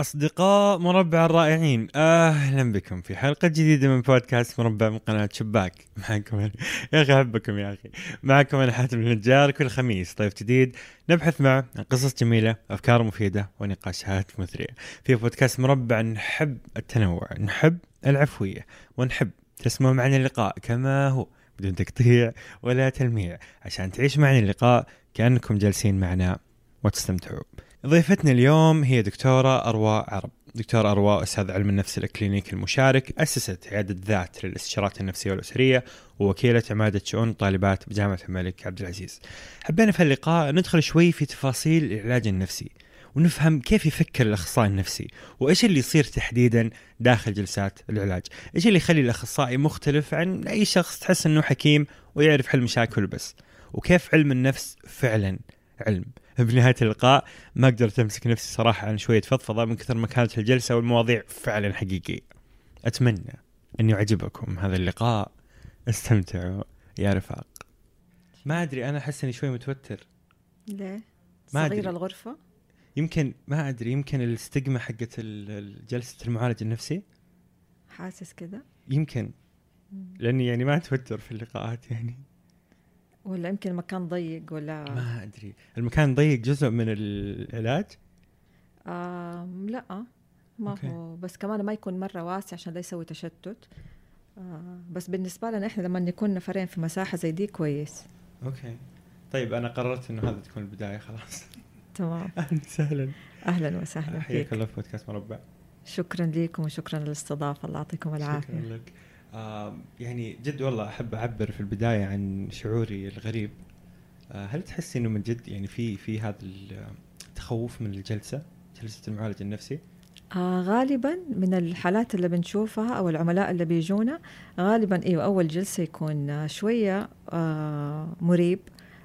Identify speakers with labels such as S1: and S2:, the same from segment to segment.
S1: أصدقاء مربع الرائعين. أهلا بكم في حلقة جديدة من بودكاست مربع من قناة شباك. معكم أنا. يا أخي أحبكم يا أخي. معكم أنا حاتم النجار. كل خميس ضيف جديد نبحث معه عن قصص جميلة أفكار مفيدة ونقاشات مثرية. في بودكاست مربع نحب التنوع نحب العفوية ونحب تسمعوا معنا اللقاء كما هو بدون تقطيع ولا تلميع. عشان تعيش معنا اللقاء كأنكم جالسين معنا وتستمتعوا ضيفتنا اليوم هي دكتورة أرواء عرب. دكتورة أرواء أستاذ علم النفس الإكلينيكي المشارك أسست عيادة ذات للاستشارات النفسية والأسرية ووكيلة عمادة شؤون طالبات بجامعة الملك عبد العزيز. حبينا في اللقاء ندخل شوي في تفاصيل العلاج النفسي ونفهم كيف يفكر الأخصائي النفسي وإيش اللي يصير تحديدا داخل جلسات العلاج؟ إيش اللي يخلي الأخصائي مختلف عن أي شخص تحس إنه حكيم ويعرف حل مشاكل بس؟ وكيف علم النفس فعلا علم؟ بنهايه اللقاء ما قدرت أمسك نفسي صراحة عن شوية فضفضة من كثر ما كانت الجلسة والمواضيع فعلا حقيقية. أتمنى أن يعجبكم هذا اللقاء استمتعوا يا رفاق. ما أدري أنا أحس إني شوي متوتر
S2: ليه؟
S1: ما
S2: صغيرة
S1: أدري.
S2: الغرفة؟
S1: يمكن ما أدري يمكن الاستجمة حقت جلسة المعالج النفسي
S2: حاسس كده؟
S1: يمكن لأني يعني ما أتوتر في اللقاءات يعني
S2: ولا يمكن مكان ضيق ولا
S1: ما أدري. المكان ضيق جزء من العلاج؟
S2: آم لا ما
S1: أوكي.
S2: هو. بس كمان ما يكون مرة واسع عشان لا يسوي تشتت. آه بس بالنسبة لنا إحنا لما نكون نفرين في مساحة زي دي كويس.
S1: أوكي. طيب أنا قررت إنه هذا تكون البداية خلاص.
S2: تمام.
S1: أهلا وسهلا.
S2: أهلا وسهلا
S1: حياك
S2: فيك.
S1: الله في بودكاست مربع.
S2: شكرا لكم وشكرا للاستضافة. الله يعطيكم
S1: شكرا
S2: العافية.
S1: لك. آه يعني جد والله أحب أعبر في البداية عن شعوري الغريب. آه هل تحسي إنه من جد يعني في في هذا التخوف من الجلسة جلسة المعالج النفسي؟
S2: آه غالبا من الحالات اللي بنشوفها أو العملاء اللي بيجونا غالبا أيوه أول جلسة يكون آه، شوية آه مريب.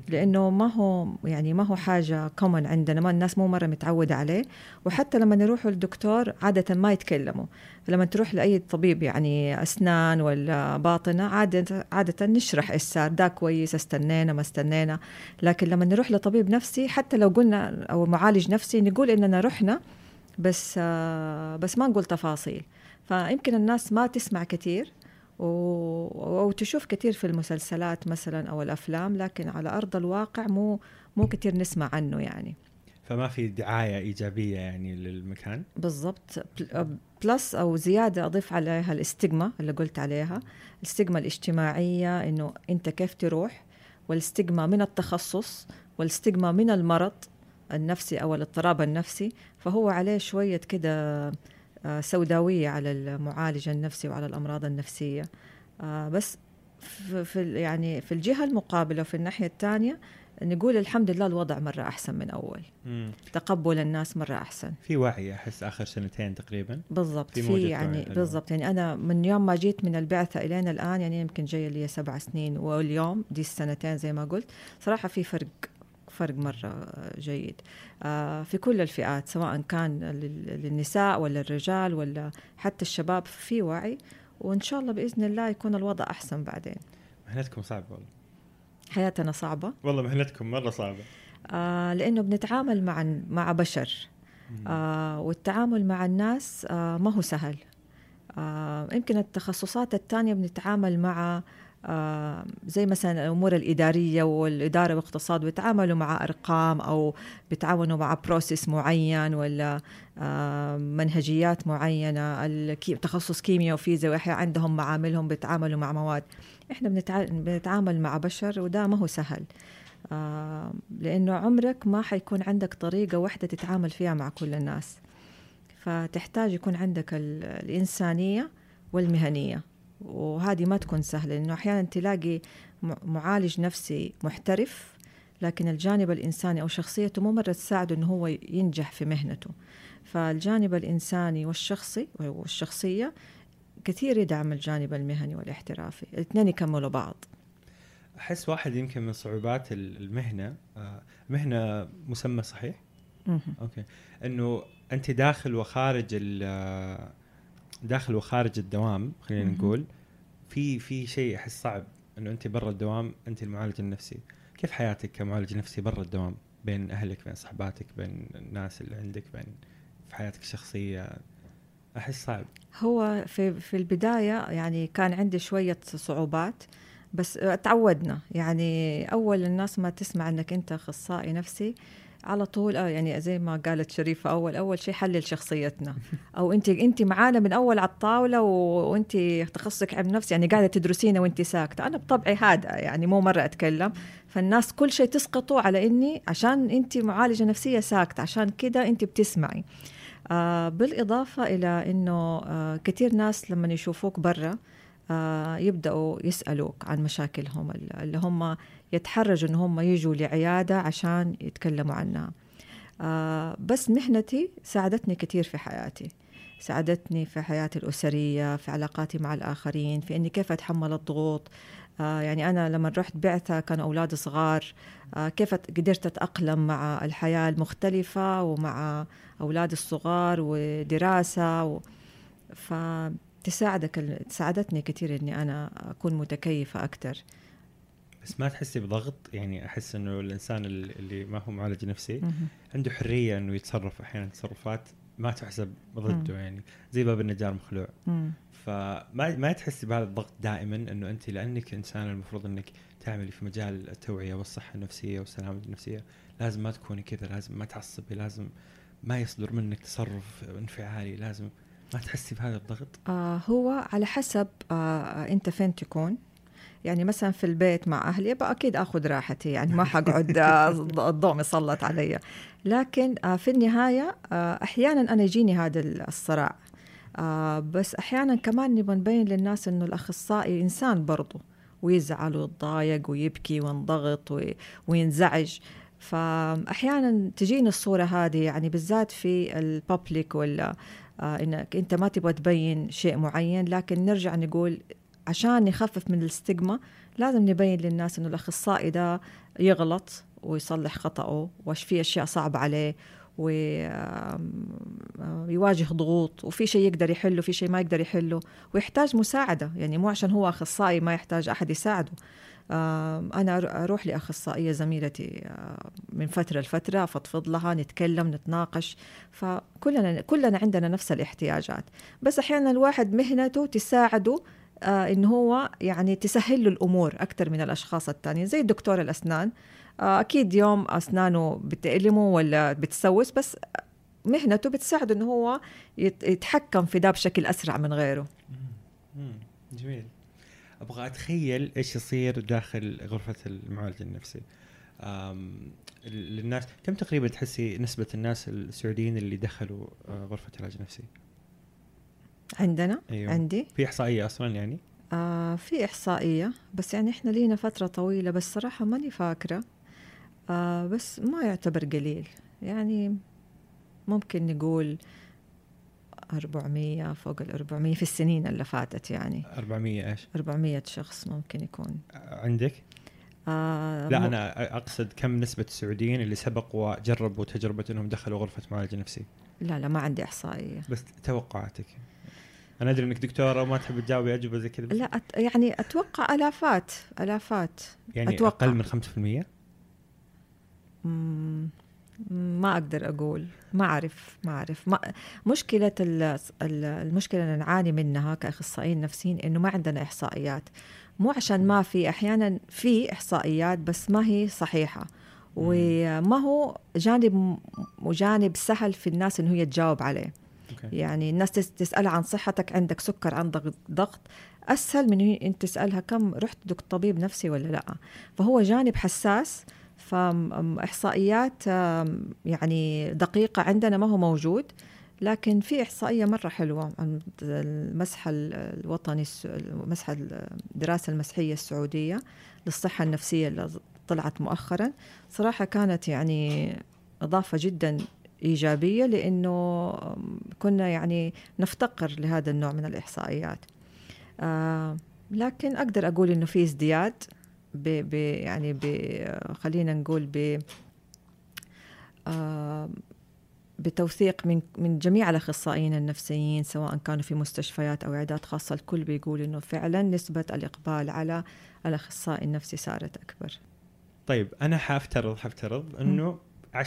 S2: لأنه ما هو يعني ما هو حاجة كومن عندنا ما الناس مو مرة متعودة عليه. وحتى لما يروحوا للدكتور عادة ما يتكلموا. لما تروح لأي طبيب يعني أسنان ولا باطنة عاده عادة نشرح إيش صار ده كويس استنينا ما استنينا. لكن لما نروح لطبيب نفسي حتى لو قلنا أو معالج نفسي نقول إننا رحنا بس آه، بس ما نقول تفاصيل. فيمكن الناس ما تسمع كثير. و... أو تشوف كثير في المسلسلات مثلا أو الأفلام لكن على أرض الواقع مو مو كثير نسمع عنه يعني.
S1: فما في دعاية إيجابية يعني للمكان؟
S2: بالضبط. بل- بلس أو زيادة أضيف عليها الاستجما اللي قلت عليها. الاستجما الاجتماعية إنه أنت كيف تروح والاستجما من التخصص والاستجما من المرض النفسي أو الاضطراب النفسي. فهو عليه شوية كده سوداوية على المعالج النفسي وعلى الأمراض النفسية. آه، بس في يعني في الجهة المقابلة وفي الناحية الثانية نقول الحمد لله الوضع مرة أحسن من أول.
S1: مم.
S2: تقبل الناس مرة أحسن.
S1: في وعي أحس آخر سنتين تقريبا؟
S2: بالضبط.
S1: في
S2: في, يعني. بالضبط. يعني أنا من يوم ما جيت من البعثة الين الآن يعني يمكن جاية لي سبع سنين واليوم دي السنتين زي ما قلت صراحة في فرق فرق مرة جيد. آه، في كل الفئات سواء كان لل- للنساء ولا الرجال ولا حتى الشباب في وعي. وإن شاء الله بإذن الله يكون الوضع أحسن بعدين.
S1: مهنتكم صعبة والله.
S2: حياتنا صعبة.
S1: والله مهنتكم مرة صعبة.
S2: آه، لأنه بنتعامل مع مع بشر. آه والتعامل مع الناس آه ما هو سهل. آه يمكن التخصصات الثانية بنتعامل مع آه زي مثلا الأمور الإدارية والإدارة والاقتصاد بيتعاملوا مع أرقام أو بيتعاونوا مع process معين ولا آه منهجيات الكي- تخصص كيمياء وفيزياء وأحيانا عندهم معاملهم بيتعاملوا مع مواد. بنتع- بنتعامل مع بشر وده ما هو سهل. آه لأنه عمرك ما حيكون عندك طريقة واحدة تتعامل فيها مع كل الناس. فتحتاج يكون عندك ال- الإنسانية والمهنية. وهذه ما تكون سهلة لأنه أحيانا تلاقي معالج نفسي محترف لكن الجانب الإنساني أو شخصيته مو مرة تساعده أنه هو ينجح في مهنته. فالجانب الإنساني والشخصي والشخصية كثير يدعم الجانب المهني والاحترافي. الاثنين يكملوا بعض.
S1: أحس واحد يمكن من صعوبات ال- المهنة آه، مهنة مسمى صحيح؟
S2: مهم.
S1: أوكي. إنه أنت داخل وخارج ال- داخل وخارج الدوام خلينا. نقول في في شيء أحس صعب إنه أنت برا الدوام أنت المعالج النفسي. كيف حياتك كمعالج نفسي برا الدوام؟ بين أهلك بين صحباتك بين الناس اللي عندك بين في حياتك الشخصية أحس صعب.
S2: هو في في البداية يعني كان عندي شوية صعوبات بس تعودنا. يعني أول الناس ما تسمع إنك أنت أخصائي نفسي على طول آه يعني زي ما قالت شريفة أول أول شيء حلل شخصيتنا. أو انت انت معانا من أول على الطاولة وانت تخصصك علم نفس يعني قاعدة تدرسينا وانت ساكتة. أنا بطبعي هذا يعني مو مرة أتكلم. فالناس كل شيء تسقطوا على إني عشان انت معالجة نفسية ساكتة عشان كده انت بتسمعي. آه بالإضافة إلى إنه آه كثير ناس لما يشوفوك برا آه يبدأوا يسألوك عن مشاكلهم اللي هم يتحرجوا إن هم يجوا لعيادة عشان يتكلموا عنها. آه بس مهنتي ساعدتني كثير في حياتي. ساعدتني في حياتي الأسرية في علاقاتي مع الآخرين في أني كيف أتحمل الضغوط. آه يعني أنا لما رحت بعثة كان أولاد صغار. آه كيف قدرت أتأقلم مع الحياة المختلفة ومع أولاد الصغار ودراسة و... فتساعدك ساعدتني كثير أني أنا أكون متكيفة أكثر
S1: بس ما تحسي بضغط؟ يعني أحس إنه الإنسان اللي ما هو معالج نفسي عنده حرية إنه يتصرف أحيانا تصرفات ما تحسب ضده يعني زي باب النجار مخلوع. فما ما تحسي بهذا الضغط دائما إنه انت لأنك انسان المفروض إنك تعملي في مجال التوعية والصحة النفسية والسلامة النفسية لازم ما تكوني كذا لازم ما تعصبي لازم ما يصدر منك تصرف انفعالي لازم ما تحسي بهذا الضغط؟
S2: آه هو على حسب آه أنت فين تكون. يعني مثلا في البيت مع أهلي أكيد آخذ راحتي يعني ما حقعد الضوء مسلط علي. لكن آه، في النهاية آه، أحيانا أنا يجيني هذا الصراع. آه، بس أحيانا كمان نبغى نبين للناس إنه الأخصائي إنسان برضه ويزعل ويتضايق ويبكي وينضغط وينزعج. فاحيانا تجيني الصورة هذه يعني بالذات في الببليك ولا إنك أنت ما تبغى تبين شيء معين لكن نرجع نقول عشان نخفف من الستيغما لازم نبين للناس إنه الأخصائي ده يغلط ويصلح خطأه وش في أشياء صعبة عليه ويواجه ضغوط وفي شيء يقدر يحله في شيء ما يقدر يحله ويحتاج مساعدة. يعني مو عشان هو أخصائي ما يحتاج أحد يساعده. أنا أروح لأخصائية زميلتي من فترة لفترة أفضفض لها نتكلم نتناقش. فكلنا كلنا عندنا نفس الاحتياجات. بس أحيانا الواحد مهنته تساعده آه إن هو يعني تسهل له الأمور أكثر من الأشخاص الثانيين زي دكتور الأسنان آه أكيد يوم أسنانه بتألمه ولا بتسوس بس مهنته بتساعده إنه هو يتحكم في ده بشكل أسرع من غيره.
S1: جميل. أبغى أتخيل إيش يصير داخل غرفة المعالج النفسي للناس كم تقريبا تحسي نسبة الناس السعوديين اللي دخلوا آه، غرفة علاج نفسي؟
S2: عندنا؟ أيوه. عندي.
S1: في إحصائية أصلا يعني؟
S2: آه في إحصائية بس يعني إحنا لينا فترة طويلة بس صراحة ماني فاكرة. آه بس ما يعتبر قليل يعني ممكن نقول 400 فوق ال 400 في السنين اللي فاتت يعني
S1: 400 إيش؟
S2: 400 شخص ممكن يكون
S1: عندك؟ آه لا أنا أقصد كم نسبة السعوديين اللي سبقوا وجربوا تجربة إنهم دخلوا غرفة معالجه نفسي؟
S2: لا لا ما عندي إحصائية
S1: بس توقعاتك أنا أدري إنك دكتورة وما تحب تجاوبي أجوبة زي كذا
S2: لا أت... يعني أتوقع آلافات آلافات
S1: يعني أتوقع. أقل من 5%
S2: مم... ما أقدر أقول. ما أعرف ما أعرف. ما مشكلة المشكلة اللي نعاني منها كأخصائيين نفسيين إنه ما عندنا إحصائيات. مو عشان ما في أحيانا في إحصائيات بس ما هي صحيحة. وما هو جانب وجانب سهل في الناس إنه هي تجاوب عليه. أوكي. يعني الناس تسألها عن صحتك عندك سكر عندك ضغط. أسهل من أنت تسألها كم رحت دك طبيب نفسي ولا لأ. فهو جانب حساس فإحصائيات يعني دقيقة عندنا ما هو موجود لكن في إحصائية مرة حلوة عن المسح الوطني مسح الدراسة المسحية السعودية للصحة النفسية اللي طلعت مؤخرا. صراحة كانت يعني إضافة جدا إيجابية لأنه كنا يعني نفتقر لهذا النوع من الإحصائيات. آه لكن أقدر أقول إنه في ازدياد ب ب يعني ب خلينا نقول ب آه بتوثيق من من جميع الأخصائيين النفسيين سواء كانوا في مستشفيات أو عيادات خاصة الكل بيقول إنه فعلا نسبة الإقبال على الأخصائي النفسي صارت أكبر.
S1: طيب أنا حافترض حافترض إنه 10%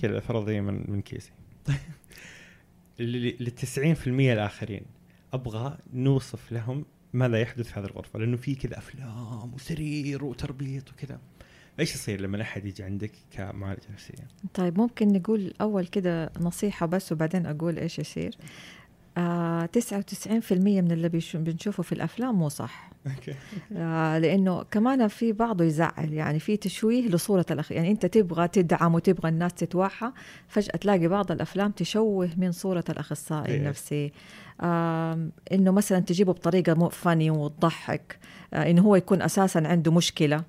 S1: كذا فرضيه من من كيسي. لل 90% الآخرين أبغى نوصف لهم ماذا يحدث في هذه الغرفة؟ لأنه في كذا أفلام وسرير وتربيط وكذا. إيش يصير لما أحد يجي عندك كمعالجة نفسية؟
S2: طيب ممكن نقول أول كده نصيحة بس وبعدين أقول إيش يصير. آه 99% من اللي بنشوفه في الأفلام مو صح. آه لأنه كمان في بعضه يزعل يعني في تشويه لصورة الاخ يعني أنت تبغى تدعم وتبغى الناس تتوحى فجأة تلاقي بعض الأفلام تشوه من صورة الأخصائي
S1: إيه.
S2: النفسي. إنه مثلا تجيبه بطريقة مو فاني وتضحك آه إنه هو يكون أساسا عنده مشكلة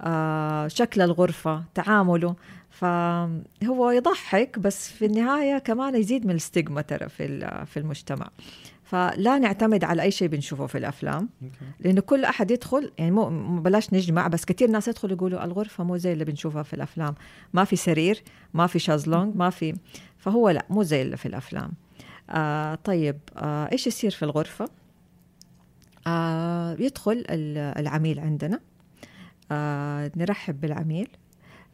S2: آه شكل الغرفة تعامله. فهو يضحك بس في النهاية كمان يزيد من الستيغما ترى في في المجتمع. فلا نعتمد على أي شيء بنشوفه في الأفلام لأنه كل أحد يدخل يعني مو بلاش نجمع بس كثير ناس يدخلوا يقولوا الغرفة مو زي اللي بنشوفها في الأفلام. ما في سرير ما في شازلونج ما في فهو لا مو زي اللي في الأفلام. آه طيب آه إيش يصير في الغرفة؟ آه يدخل العميل عندنا. آه نرحب بالعميل.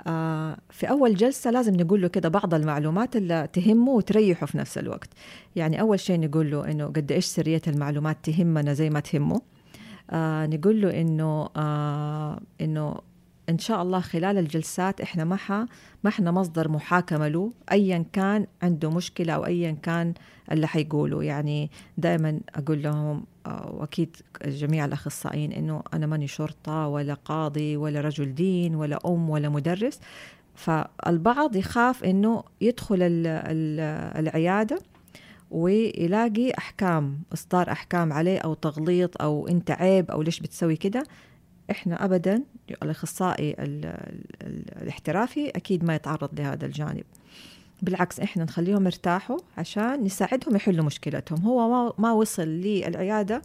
S2: آه في أول جلسة لازم نقول له كده بعض المعلومات اللي تهمه وتريحه في نفس الوقت. يعني أول شيء نقول له إنه قد إيش سرية المعلومات تهمنا زي ما تهمه. آه نقول له إنه آه إنه إن شاء الله خلال الجلسات إحنا ما ما إحنا مصدر محاكمة له ايا كان عنده مشكلة أو ايا كان اللي حيقوله. يعني دائما أقول لهم آه، وأكيد جميع الأخصائيين إنه أنا ماني شرطة ولا قاضي ولا رجل دين ولا أم ولا مدرس. فالبعض يخاف إنه يدخل العيادة ويلاقي أحكام إصدار أحكام عليه أو تغليط أو أنت عيب أو ليش بتسوي كده. إحنا ابدا الأخصائي الاحترافي أكيد ما يتعرض لهذا الجانب. بالعكس إحنا نخليهم يرتاحوا عشان نساعدهم يحلوا مشكلتهم. هو ما, وصل للعيادة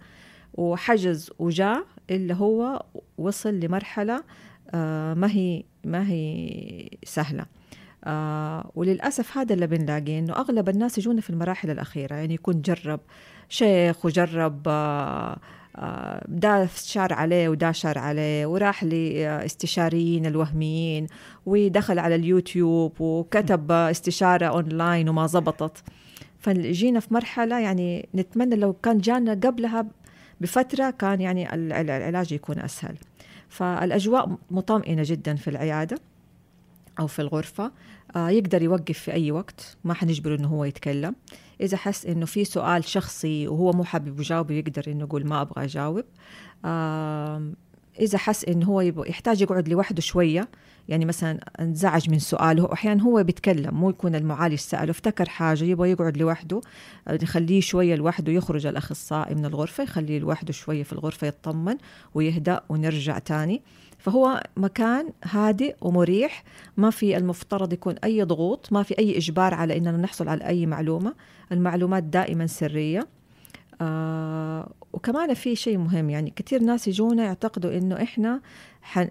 S2: وحجز وجاء إلا هو وصل لمرحلة آه ما هي ما هي سهلة. آه وللأسف هذا اللي بنلاقيه إنه أغلب الناس يجونا في المراحل الأخيرة. يعني يكون جرب شيخ وجرب آه ده شار عليه وده شار عليه وراح لاستشاريين الوهميين ودخل على اليوتيوب وكتب استشارة أونلاين وما زبطت. فجينا في مرحلة يعني نتمنى لو كان جانا قبلها بفترة كان يعني العلاج يكون أسهل. فالأجواء مطمئنة جدا في العيادة أو في الغرفة. آه، يقدر يوقف في أي وقت ما حنجبره إنه هو يتكلم. إذا حس إنه في سؤال شخصي وهو مو حابب يجاوب يقدر إنه يقول ما أبغى أجاوب. إذا حس إنه هو يحتاج يقعد لوحده شوية يعني مثلا انزعج من سؤاله أحيانا هو بيتكلم مو يكون المعالج سأله افتكر حاجة يبغى يقعد لوحده نخليه شوية لوحده يخرج الاخصائي من الغرفة يخليه لوحده شوية في الغرفة يطمن ويهدأ ونرجع تاني. فهو مكان هادئ ومريح ما في المفترض يكون أي ضغوط ما في أي إجبار على أننا نحصل على أي معلومة. المعلومات دائما سرية. آه وكمان في شيء مهم يعني كثير ناس يجونا يعتقدوا إنه إحنا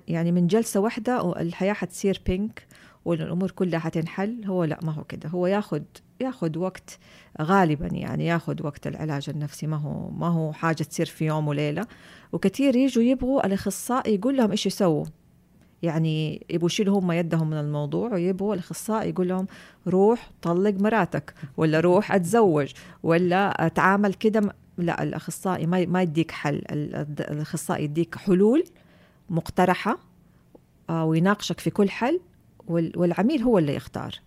S2: يعني من جلسة واحدة الحياة حتصير بينك والأمور كلها حتنحل هو لا ما هو كده. هو ياخذ ياخذ وقت غالبا يعني ياخذ وقت العلاج النفسي. ما هو ما هو حاجة تصير في يوم وليلة. وكثير يجوا يبغوا الأخصائي يقول لهم إيش يسووا. يعني يبغوا يشيلوا هم يدهم من الموضوع ويبغوا الأخصائي يقول لهم روح طلق مراتك ولا روح أتزوج ولا أتعامل كده لا الأخصائي ما ما يديك حل الأخصائي يديك حلول مقترحة آه، ويناقشك في كل حل والعميل هو اللي يختار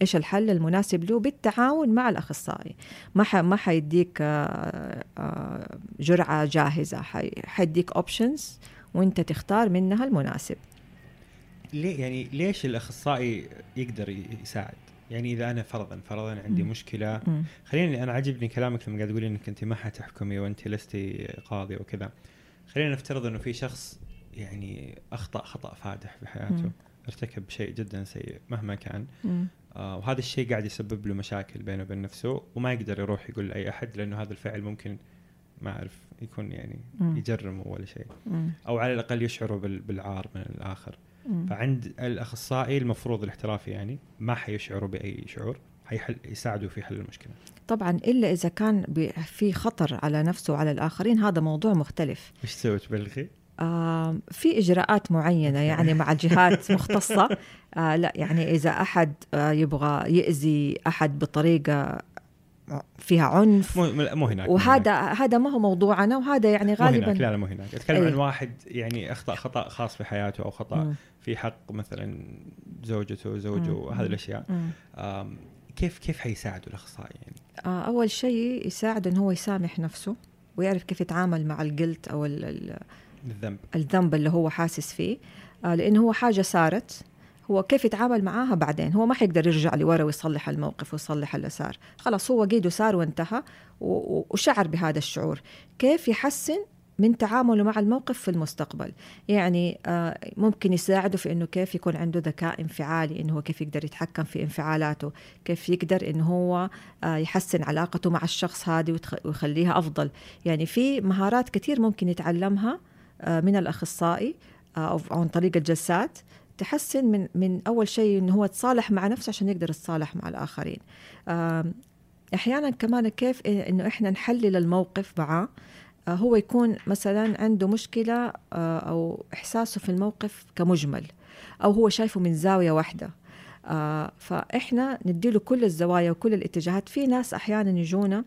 S2: إيش الحل المناسب له بالتعاون مع الأخصائي. ما ح... ما حيديك آه، آه، جرعة جاهزة حيديك اوبشنز وانت تختار منها المناسب.
S1: ليه يعني ليش الأخصائي يقدر يساعد؟ يعني إذا أنا فرضا فرضا عندي م. مشكلة. خليني أنا عجبني كلامك لما قاعد تقولي إنك أنت ما حتحكمي وأنت لستي قاضي وكذا خلينا نفترض إنه في شخص يعني أخطأ خطأ فادح في حياته م. ارتكب شيء جدا سيء مهما كان آه وهذا الشيء قاعد يسبب له مشاكل بينه وبين نفسه وما يقدر يروح يقول لأي أحد لأنه هذا الفعل ممكن ما أعرف يكون يعني مم. يجرمه ولا شيء أو على الأقل يشعروا بالعار من الآخر مم. فعند الأخصائي المفروض الاحترافي يعني ما حيشعروا بأي شعور حيحل يساعدوا في حل المشكلة.
S2: طبعا إلا إذا كان في خطر على نفسه وعلى الآخرين هذا موضوع مختلف.
S1: إيش تسوي تبلغي؟
S2: آه في إجراءات معينة يعني مع الجهات مختصة. آه لا يعني إذا أحد آه يبغى يأذي أحد بطريقة فيها عنف.
S1: مو مو هناك
S2: وهذا هذا ما هو موضوعنا وهذا يعني
S1: مو
S2: غالبا
S1: هناك لا لا مو هناك. أتكلم
S2: أي.
S1: عن واحد يعني أخطأ خطأ خاص في حياته أو خطأ
S2: مم.
S1: في حق مثلا زوجته زوجه. وهذه الأشياء.
S2: مم.
S1: كيف كيف حيساعدوا الأخصائي يعني؟
S2: آه، أول شيء يساعد إنه هو يسامح نفسه ويعرف كيف يتعامل مع الجلت أو ال- ال-
S1: بالذنب
S2: الذنب اللي هو حاسس فيه. آه، لأنه هو حاجة صارت. هو كيف يتعامل معاها بعدين. هو ما حيقدر يرجع لورا ويصلح الموقف ويصلح اللي صار. خلاص هو قيده صار وانتهى وشعر بهذا الشعور. كيف يحسن من تعامله مع الموقف في المستقبل؟ يعني آه، ممكن يساعده في إنه كيف يكون عنده ذكاء انفعالي إنه هو كيف يقدر يتحكم في انفعالاته كيف يقدر إنه هو آه، يحسن علاقته مع الشخص هذه ويخليها أفضل. يعني في مهارات كثير ممكن يتعلمها آه، من الأخصائي أو عن طريق الجلسات. تحسن من من أول شيء إنه هو يتصالح مع نفسه عشان يقدر يتصالح مع الآخرين. أحيانا كمان كيف إنه إحنا نحلل الموقف معاه. آه، هو يكون مثلا عنده مشكلة آه، أو إحساسه في الموقف كمجمل أو هو شايفه من زاوية واحدة. آه، فإحنا نديله كل الزوايا وكل الاتجاهات. في ناس أحيانا يجونا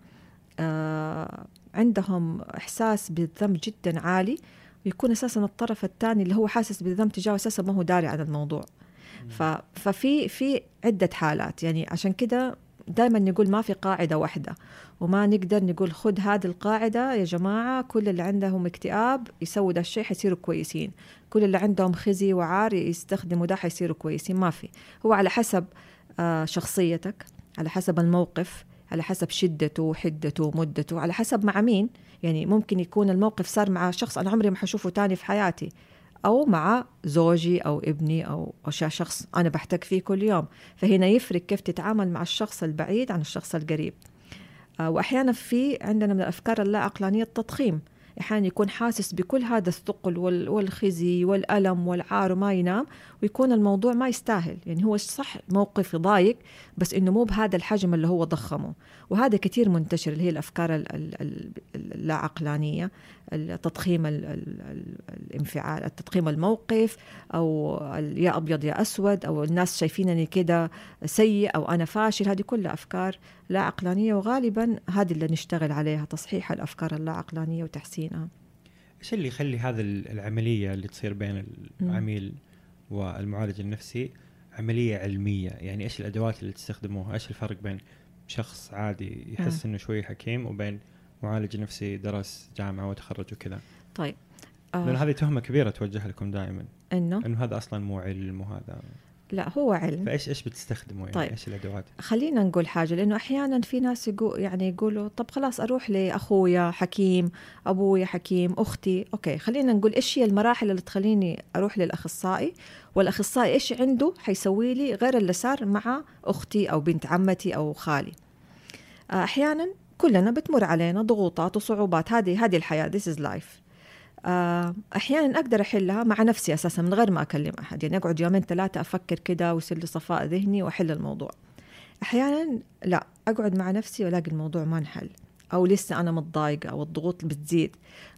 S2: عندهم إحساس بالذنب جدا عالي ويكون أساسا الطرف الثاني اللي هو حاسس بالذنب تجاهه أساسا ما هو داري عن الموضوع. ف... ففي في عدة حالات. يعني عشان كده دائما نقول ما في قاعدة واحدة وما نقدر نقول خذ هذه القاعدة يا جماعة كل اللي عندهم اكتئاب يسووا ده الشيء حيصيروا كويسين. كل اللي عندهم خزي وعار يستخدموا ده حيصيروا كويسين. ما في. هو على حسب آه، شخصيتك على حسب الموقف على حسب شدته وحدته ومدته على حسب مع مين. يعني ممكن يكون الموقف صار مع شخص أنا عمري ما حشوفه تاني في حياتي أو مع زوجي أو ابني أو أو شخص أنا بحتك فيه كل يوم. فهنا يفرق كيف تتعامل مع الشخص البعيد عن الشخص القريب. آه، وأحيانا في عندنا من الأفكار اللا عقلانيه التضخيم. إحيانا يكون حاسس بكل هذا الثقل وال- والخزي والألم والعار وما ينام ويكون الموضوع ما يستاهل. يعني هو صح موقف يضايق بس إنه مو بهذا الحجم اللي هو ضخمه. وهذا كثير منتشر اللي هي الأفكار ال- ال- ال- اللا عقلانيه التضخيم ال- ال- ال- الانفعال التضخيم الموقف أو يا أبيض يا أسود أو الناس شايفينني كده سيء أو أنا فاشل. هذه كلها أفكار لا عقلانيه وغالبا هذه اللي نشتغل عليها تصحيح الأفكار اللا عقلانيه وتحسينها.
S1: إيش اللي يخلي هذا ال- العملية اللي تصير بين. العميل والمعالج النفسي عملية علمية؟ يعني إيش الأدوات اللي تستخدموها؟ إيش الفرق بين شخص عادي يحس إنه شوي حكيم وبين معالج نفسي درس جامعة وتخرج وكذا؟
S2: طيب آه.
S1: هذه تهمة كبيرة توجه لكم دائما.
S2: إنه؟
S1: إنه هذا أصلا مو علم وهذا
S2: لا هو علم.
S1: فايش إيش بتستخدموا يعني؟
S2: طيب.
S1: إيش الأدوات؟
S2: خلينا نقول حاجة لأنه أحيانا في ناس يقول يعني يقولوا طب خلاص أروح لأخويا حكيم أبويا حكيم أختي. أوكي خلينا نقول إيش هي المراحل اللي تخليني أروح للأخصائي؟ والأخصائي إيش عنده حيسوي لي غير اللي صار مع أختي أو بنت عمتي أو خالي؟ أحيانا كلنا بتمر علينا ضغوطات وصعوبات. هذه هذه this is life. آه، أحيانا أقدر أحلها مع نفسي أساسا من غير ما أكلم أحد. يعني أقعد يومين ثلاثة أفكر كده ويصير لي صفاء ذهني وأحل الموضوع. أحيانا لا أقعد مع نفسي وألاقي الموضوع ما انحل أو لسه أنا متضايقة أو الضغوط بتزيد.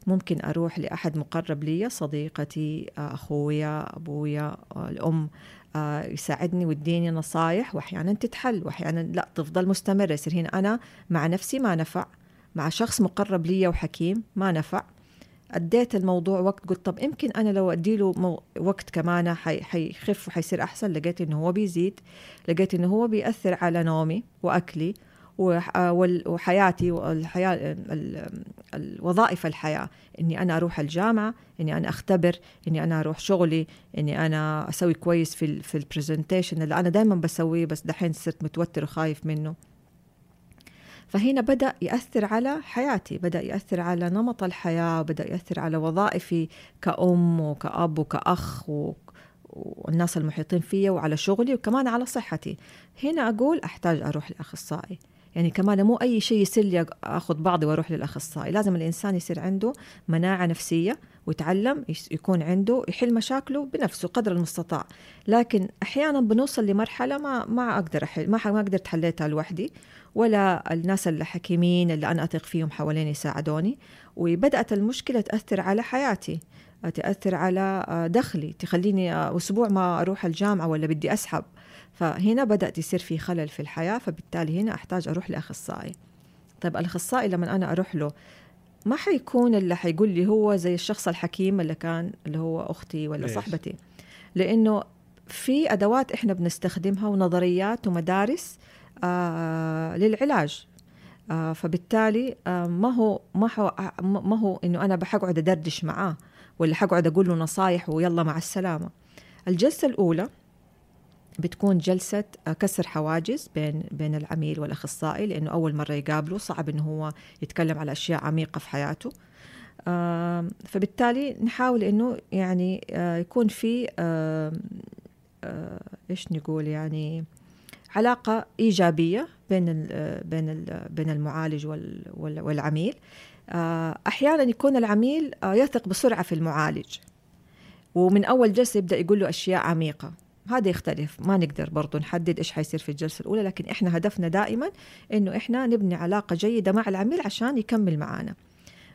S2: ممكن أروح لأحد مقرب لي صديقتي آه، أخويا أبويا آه، الأم آه، يساعدني ويديني نصايح وأحيانا تتحل وأحيانا لا تفضل مستمرة. يصير هنا أنا مع نفسي ما نفع مع شخص مقرب لي وحكيم ما نفع. أديت الموضوع وقت قلت طب يمكن أنا لو أديله مو وقت كمان حي حيخف وحيصير أحسن. لقيت إنه هو بيزيد لقيت إنه هو بيأثر على نومي وأكلي وحياتي والحياة ال- ال- وظائف الحياة. إني أنا أروح الجامعة إني أنا أختبر إني أنا أروح شغلي إني أنا أسوي كويس في ال في البرزنتيشن اللي أنا دائما بسويه بس دحين صرت متوتر وخايف منه. فهنا بدأ يأثر على حياتي بدأ يأثر على نمط الحياة بدأ يأثر على وظائفي كأم وكأب وكأخ و... والناس المحيطين فيا وعلى شغلي وكمان على صحتي. هنا أقول أحتاج أروح لأخصائي. يعني كمان مو أي شيء يصير لي أخذ بعضي وأروح للأخصائي. لازم الإنسان يصير عنده مناعة نفسية ويتعلم يكون عنده يحل مشاكله بنفسه قدر المستطاع. لكن أحيانا بنوصل لمرحلة ما ما أقدر أحل ما, ما قدرت حليتها لوحدي. ولا الناس الحكيمين اللي أنا أثق فيهم حواليني يساعدوني وبدأت المشكلة تأثر على حياتي تأثر على دخلي تخليني أسبوع ما أروح الجامعة ولا بدي أسحب. فهنا بدأت يصير في خلل في الحياة فبالتالي هنا أحتاج أروح لأخصائي. طيب الأخصائي لما أنا أروح له ما حيكون اللي حيقول لي هو زي الشخص الحكيم اللي كان اللي هو أختي ولا
S1: ليش؟
S2: صاحبتي؟ لأنه في أدوات إحنا بنستخدمها ونظريات ومدارس آه للعلاج. آه فبالتالي آه ما هو ما هو ما هو إنه أنا بحقعد أدردش معاه ولا حقعد أقول له نصايح ويلا مع السلامة. الجلسة الأولى بتكون جلسة كسر حواجز بين بين العميل والأخصائي لأنه أول مرة يقابله صعب إنه هو يتكلم على أشياء عميقة في حياته. فبالتالي نحاول إنه يعني آه، يكون في آه، إيش نقول يعني علاقة إيجابية بين ال بين ال بين المعالج وال- وال- والعميل. آه، أحيانا يكون العميل آه، يثق بسرعة في المعالج. ومن أول جلسة يبدأ يقول له أشياء عميقة. هذا يختلف. ما نقدر برضو نحدد إيش حيصير في الجلسة الأولى لكن إحنا هدفنا دائما إنه إحنا نبني علاقة جيدة مع العميل عشان يكمل معانا.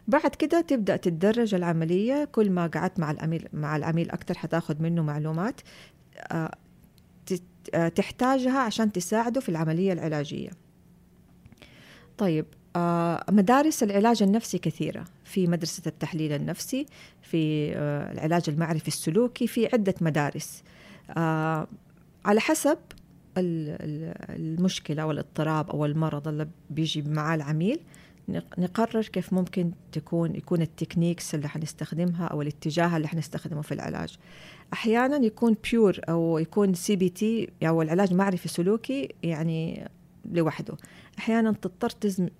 S2: بعد كده تبدأ تتدرج العملية. كل ما قعدت مع العميل مع العميل أكتر حتاخد منه معلومات. آه، تحتاجها عشان تساعده في العملية العلاجية. طيب آه، مدارس العلاج النفسي كثيرة. في مدرسة التحليل النفسي في آه، العلاج المعرفي السلوكي في عدة مدارس. آه، على حسب ال- ال- المشكلة أو الاضطراب أو المرض اللي بيجي معاه العميل نق- نقرر كيف ممكن تكون يكون ال techniques اللي حنستخدمها أو الاتجاه اللي حنستخدمه في العلاج. أحيانا يكون pure أو يكون CBT أو العلاج معرفي سلوكي يعني لوحده. أحيانا تضطر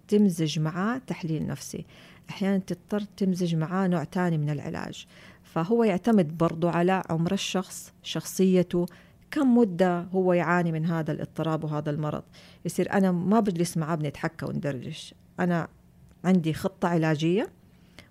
S2: تمزج معاه تحليل نفسي. أحيانا تضطر تمزج معاه نوع تاني من العلاج. فهو يعتمد برضو على عمر الشخص شخصيته كم مدة هو يعاني من هذا الاضطراب وهذا المرض. يصير أنا ما بجلس معاه بنتحكى وندردش. أنا عندي خطة علاجية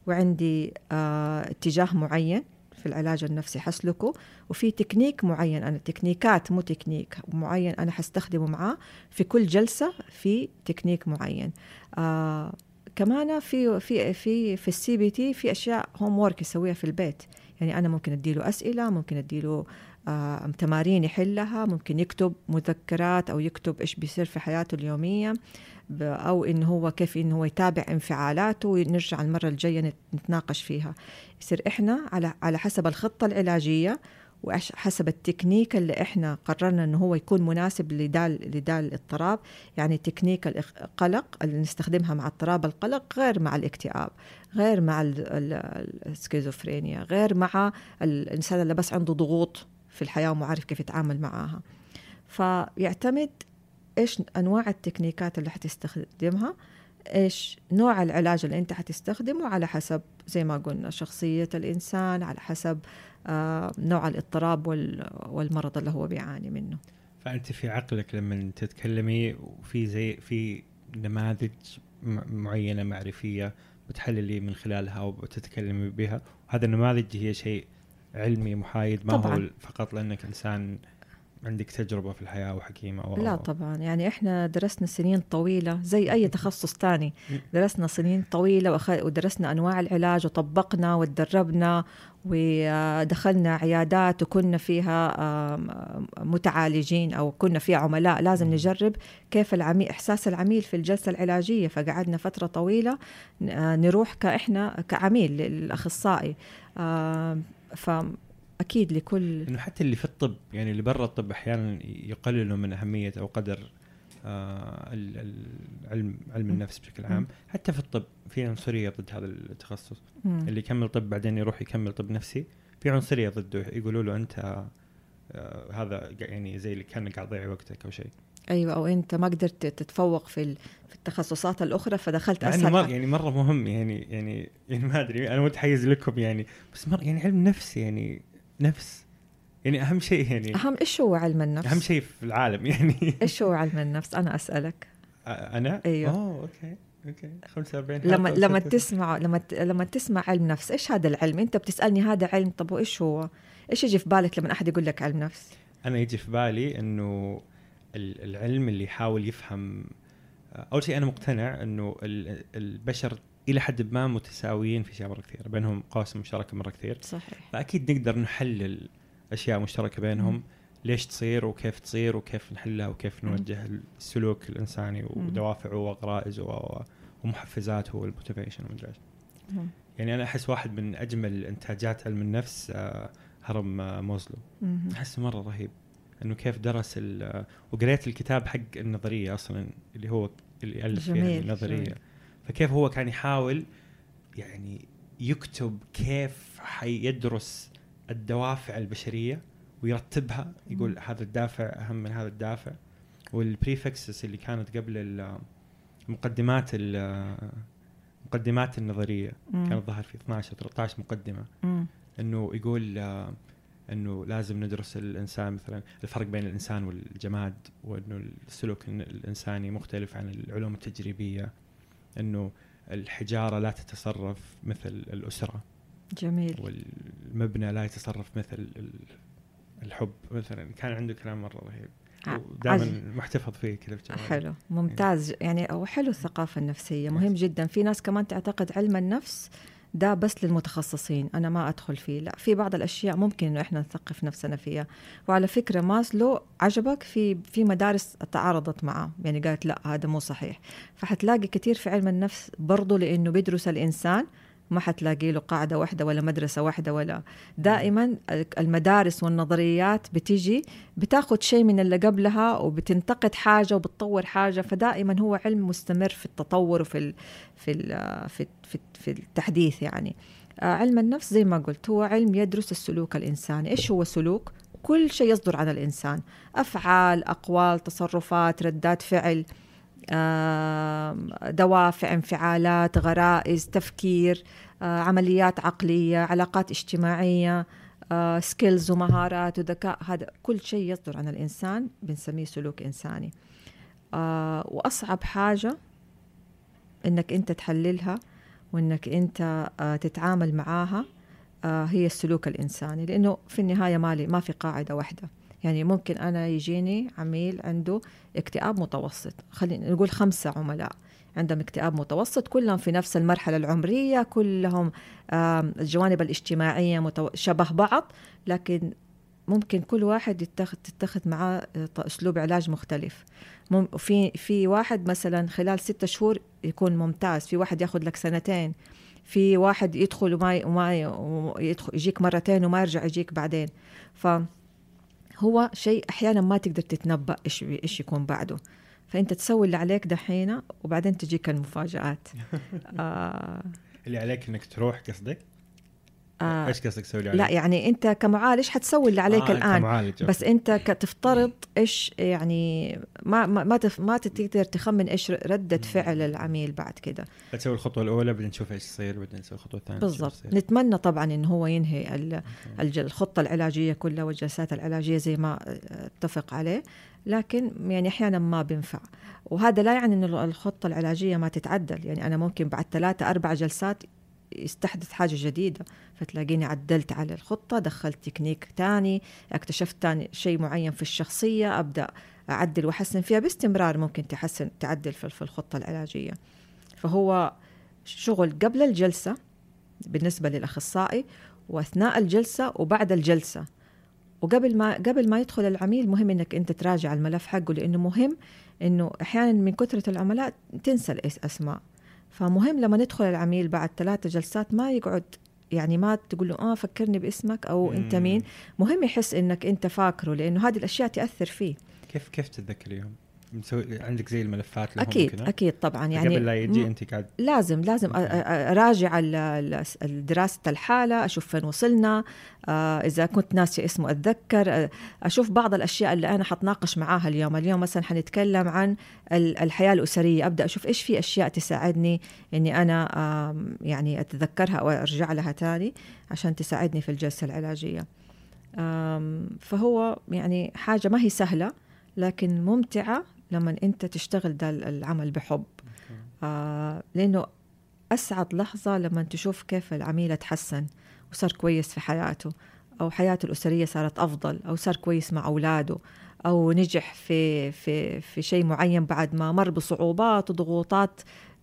S2: وعندي آه اتجاه معين. في العلاج النفسي حسلكه وفي تكنيك معين أنا تكنيكات مو تكنيك معين أنا حستخدمه معاه في كل جلسة في تكنيك معين. آه كمان في في في في ال CBT في أشياء homework يسويها في البيت. يعني أنا ممكن أديله أسئلة ممكن أديله تمارين يحلها ممكن يكتب مذكرات أو يكتب إيش بيصير في حياته اليومية أو انه هو كيف انه هو يتابع انفعالاته ونرجع المرة الجاية نت- نتناقش فيها. يصير إحنا على على حسب الخطة العلاجية وحسب التكنيك اللي إحنا قررنا إنه هو يكون مناسب لدال لدال الاضطراب. يعني تكنيك القلق اللي نستخدمها مع اضطراب القلق غير مع الاكتئاب غير مع ال- ال- السكيزوفرينيا غير مع الإنسان اللي بس عنده ضغوط. في الحياة وما عارف كيف يتعامل معاها. فيعتمد إيش أنواع التكنيكات اللي حتستخدمها إيش نوع العلاج اللي أنت حتستخدمه على حسب زي ما قلنا شخصية الإنسان على حسب آه نوع الاضطراب وال- والمرض اللي هو بيعاني منه.
S1: فأنت في عقلك لما تتكلمي وفي زي في نماذج معينة معرفية بتحللي من خلالها وبتتكلمي بها وهذا النماذج هي شيء علمي محايد ما
S2: طبعاً.
S1: هو فقط لأنك إنسان عندك تجربة في الحياة وحكيمة أو
S2: لا طبعا يعني إحنا درسنا سنين طويلة زي أي تخصص تاني. درسنا سنين طويلة وأخ- ودرسنا أنواع العلاج وطبقنا وتدربنا ودخلنا عيادات وكنا فيها متعالجين أو كنا فيها عملاء. لازم. نجرب كيف العميل إحساس العميل في الجلسة العلاجية. فقعدنا فترة طويلة آه، نروح كإحنا كعميل للأخصائي. آم، فأكيد لكل
S1: إنه حتى اللي في الطب يعني اللي برا الطب أحيانا يقللوا من أهمية أو قدر آه علم علم النفس بشكل عام. حتى في الطب في عنصرية ضد هذا التخصص. اللي يكمل طب بعدين يروح يكمل طب نفسي في عنصرية ضده يقولوا له أنت آه هذا يعني زي اللي كانك قاعد تضيع وقتك أو شيء
S2: أيوه أو أنت ما قدرت تتفوق في في التخصصات الأخرى فدخلت
S1: إنه
S2: أسهل
S1: مر. يعني مرة مهم يعني يعني يعني ما أدري أنا متحيز لكم يعني بس مر يعني علم نفس يعني نفس يعني أهم شيء يعني
S2: أهم إيش هو علم النفس؟
S1: أهم شيء في العالم يعني.
S2: إيش هو علم النفس؟ أنا أسألك.
S1: أنا؟
S2: أيوه.
S1: أوه okay okay 45
S2: لما لما تسمع لما لما تسمع علم نفس إيش هذا العلم؟ أنت بتسألني هذا علم طب وإيش هو؟ إيش يجي في بالك لما أحد يقول لك علم نفس؟
S1: أنا يجي في بالي إنه العلم اللي يحاول يفهم أول شيء أنا مقتنع إنه ال- البشر إلى حد ما متساويين في أشياء مرة كثير بينهم قواسم مشتركه مرة كثير
S2: صحيح
S1: فأكيد نقدر نحلل أشياء مشتركة بينهم
S2: مم.
S1: ليش تصير وكيف تصير وكيف نحلها وكيف. نوجه السلوك الإنساني ودوافعه وغرائزه ومحفزاته والموتيفيشن ومدري
S2: إيش.
S1: يعني أنا أحس واحد من أجمل إنتاجات علم النفس آه، هرم آه، موزلو. أحسه مرة رهيب إنه كيف درس وقريت الكتاب حق النظرية أصلا اللي هو اللي الف فيها
S2: جميل،
S1: النظرية
S2: جميل.
S1: فكيف هو كان يحاول يعني يكتب كيف حيدرس الدوافع البشرية ويرتبها يقول. هذا الدافع أهم من هذا الدافع والبريفكسس اللي كانت قبل ال- مقدمات ال- مقدمات النظرية
S2: مم.
S1: كانت ظهر في 12 13 مقدمة
S2: مم.
S1: إنه يقول إنه لازم ندرس الإنسان مثلا الفرق بين الإنسان والجماد وإنه السلوك الإنساني مختلف عن العلوم التجريبية. إنه الحجارة لا تتصرف مثل الأسرة.
S2: جميل.
S1: والمبنى لا يتصرف مثل ال- الحب مثلا. كان عنده كلام مرة رهيب. ودائما محتفظ فيه كذا في.
S2: حلو. ممتاز. يعني هو حلو الثقافة النفسية. مهم جدا. في ناس كمان تعتقد علم النفس ده بس للمتخصصين أنا ما أدخل فيه لا في بعض الأشياء ممكن إنه إحنا نثقف نفسنا فيها. وعلى فكرة ماسلو عجبك في في مدارس تعارضت معه يعني قالت لا هذا مو صحيح. فحتلاقي كثير في علم النفس برضه لأنه بيدرس الإنسان ما حتلاقي له قاعدة واحدة ولا مدرسة واحدة ولا. دائما المدارس والنظريات بتيجي بتاخذ شيء من اللي قبلها وبتنتقد حاجة وبتطور حاجة فدائما هو علم مستمر في التطور وفي ال في ال في في, في التحديث يعني. آه، علم النفس زي ما قلت هو علم يدرس السلوك الإنساني. إيش هو سلوك؟ كل شيء يصدر عن الإنسان. أفعال أقوال تصرفات ردات فعل. دوافع انفعالات غرائز تفكير عمليات عقلية علاقات اجتماعية سكيلز ومهارات وذكاء. هذا كل شيء يصدر عن الإنسان بنسميه سلوك إنساني. وأصعب حاجة إنك أنت تحللها وإنك أنت تتعامل معاها هي السلوك الإنساني. لأنه في النهاية مالي ما في قاعدة واحدة. يعني ممكن أنا يجيني عميل عنده اكتئاب متوسط. خلينا نقول خمسة عملاء عندهم اكتئاب متوسط كلهم في نفس المرحلة العمرية كلهم الجوانب الاجتماعية متو... شبه بعض. لكن ممكن كل واحد يتخذ تتخذ معاه ط- أسلوب علاج مختلف. مم... في في واحد مثلا خلال ستة شهور يكون ممتاز في واحد ياخذ لك سنتين في واحد يدخل وما وما يدخل يجيك مرتين وما يرجع يجيك بعدين. فهو شيء أحيانا ما تقدر تتنبأ إيش إيش يكون بعده. فأنت تسوي اللي عليك دحين وبعدين تجيك المفاجآت. آه.
S1: اللي عليك إنك تروح قصدك؟
S2: آه.
S1: إيش قصدك تسوي
S2: لا؟ يعني أنت كمعالج حتسوي اللي عليك
S1: آه،
S2: الآن
S1: كمعالج،
S2: بس. أنت تفترض إيش يعني ما ما ما, تف ما تقدر تخمن إيش ردة فعل العميل بعد كده.
S1: تسوي الخطوة الأولى بعدين نشوف إيش يصير بعدين نسوي الخطوة الثانية
S2: بالضبط. نتمنى طبعا انه هو ينهي الخطة العلاجية كلها والجلسات العلاجية زي ما اتفق عليه لكن يعني أحيانا ما بينفع. وهذا لا يعني انه الخطة العلاجية ما تتعدل. يعني أنا ممكن بعد ثلاثة أربع جلسات يستحدث حاجة جديدة. فتلاقيني عدلت على الخطة دخلت تكنيك تاني اكتشفت تاني شيء معين في الشخصية أبدأ أعدل وأحسن فيها باستمرار ممكن تحسن تعدل في الخطة العلاجية. فهو شغل قبل الجلسة بالنسبة للأخصائي وأثناء الجلسة وبعد الجلسة. وقبل ما قبل ما يدخل العميل مهم إنك أنت تراجع الملف حقه لأنه مهم إنه أحيانا من كثرة العملاء تنسى الأسماء. فمهم لما ندخل العميل بعد ثلاثة جلسات ما يقعد يعني ما تقول له آه فكرني باسمك أو أنت
S1: مم.
S2: مين مهم يحس إنك أنت فاكره لأنه هذه الأشياء تأثر فيه
S1: كيف كيف تتذكريهم؟ مسوي عندك زي الملفات لهم
S2: أكيد
S1: وكذا؟
S2: أكيد طبعا يعني
S1: قبل لا يجي أنت قاعد
S2: لازم لازم أراجع دراسه الحالة أشوف فين وصلنا آه، إذا كنت ناسي اسمه أتذكر آه، أشوف بعض الأشياء اللي أنا حتناقش معاها اليوم. اليوم مثلا حنتكلم عن ال- الحياة الأسرية. أبدأ أشوف إيش في أشياء تساعدني إني أنا يعني أتذكرها أو أرجع لها تاني عشان تساعدني في الجلسة العلاجية. فهو يعني حاجة ما هي سهلة لكن ممتعة لما أنت تشتغل ده العمل بحب. آه لأنه أسعد لحظة لما تشوف كيف العميل تحسن وصار كويس في حياته أو حياته الأسرية صارت أفضل أو صار كويس مع أولاده أو نجح في في في شيء معين بعد ما مر بصعوبات وضغوطات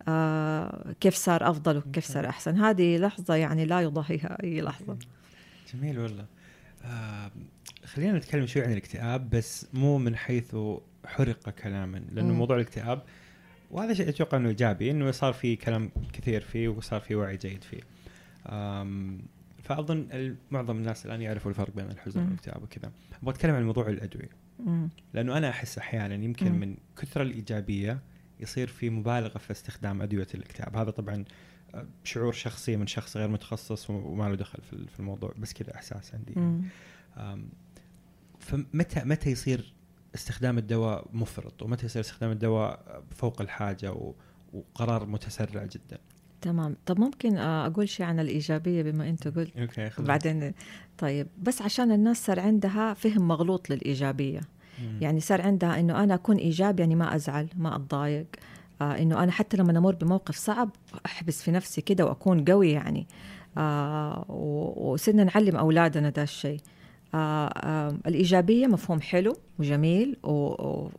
S2: آه كيف صار أفضل وكيف صار أحسن. هذه لحظة يعني لا يضاهيها أي لحظة.
S1: جميل والله. آه خلينا نتكلم شوي عن الاكتئاب بس مو من حيث حرق كلاما لأنه
S2: مم.
S1: موضوع الاكتئاب وهذا شيء أتوقع إنه إيجابي إنه صار في كلام كثير فيه وصار في وعي جيد فيه. فأظن معظم الناس الآن يعرفوا الفرق بين الحزن. والاكتئاب وكذا. أبغى أتكلم عن موضوع الأدوية
S2: مم.
S1: لأنه أنا أحس أحيانا يمكن
S2: مم.
S1: من كثر الإيجابية يصير في مبالغة في استخدام أدوية الاكتئاب، هذا طبعا آه، شعور شخصي من شخص غير متخصص وما له دخل في الموضوع بس كذا إحساس عندي.
S2: مم.
S1: أم، فمتى متى يصير استخدام الدواء مفرط ومتى يصير استخدام الدواء فوق الحاجة و- وقرار متسرع جدا.
S2: تمام. طب ممكن آه، أقول شيء عن الإيجابية بما أنت قلت؟
S1: أوكي خذ
S2: بعدين طيب. بس عشان الناس صار عندها فهم مغلوط للإيجابية.
S1: مم.
S2: يعني صار عندها إنه أنا أكون ايجابي يعني ما أزعل ما أتضايق. آه إنه أنا حتى لما أمر بموقف صعب أحبس في نفسي كده وأكون قوي يعني. آه وصرنا نعلم أولادنا ده الشيء. آه آه الإيجابية مفهوم حلو وجميل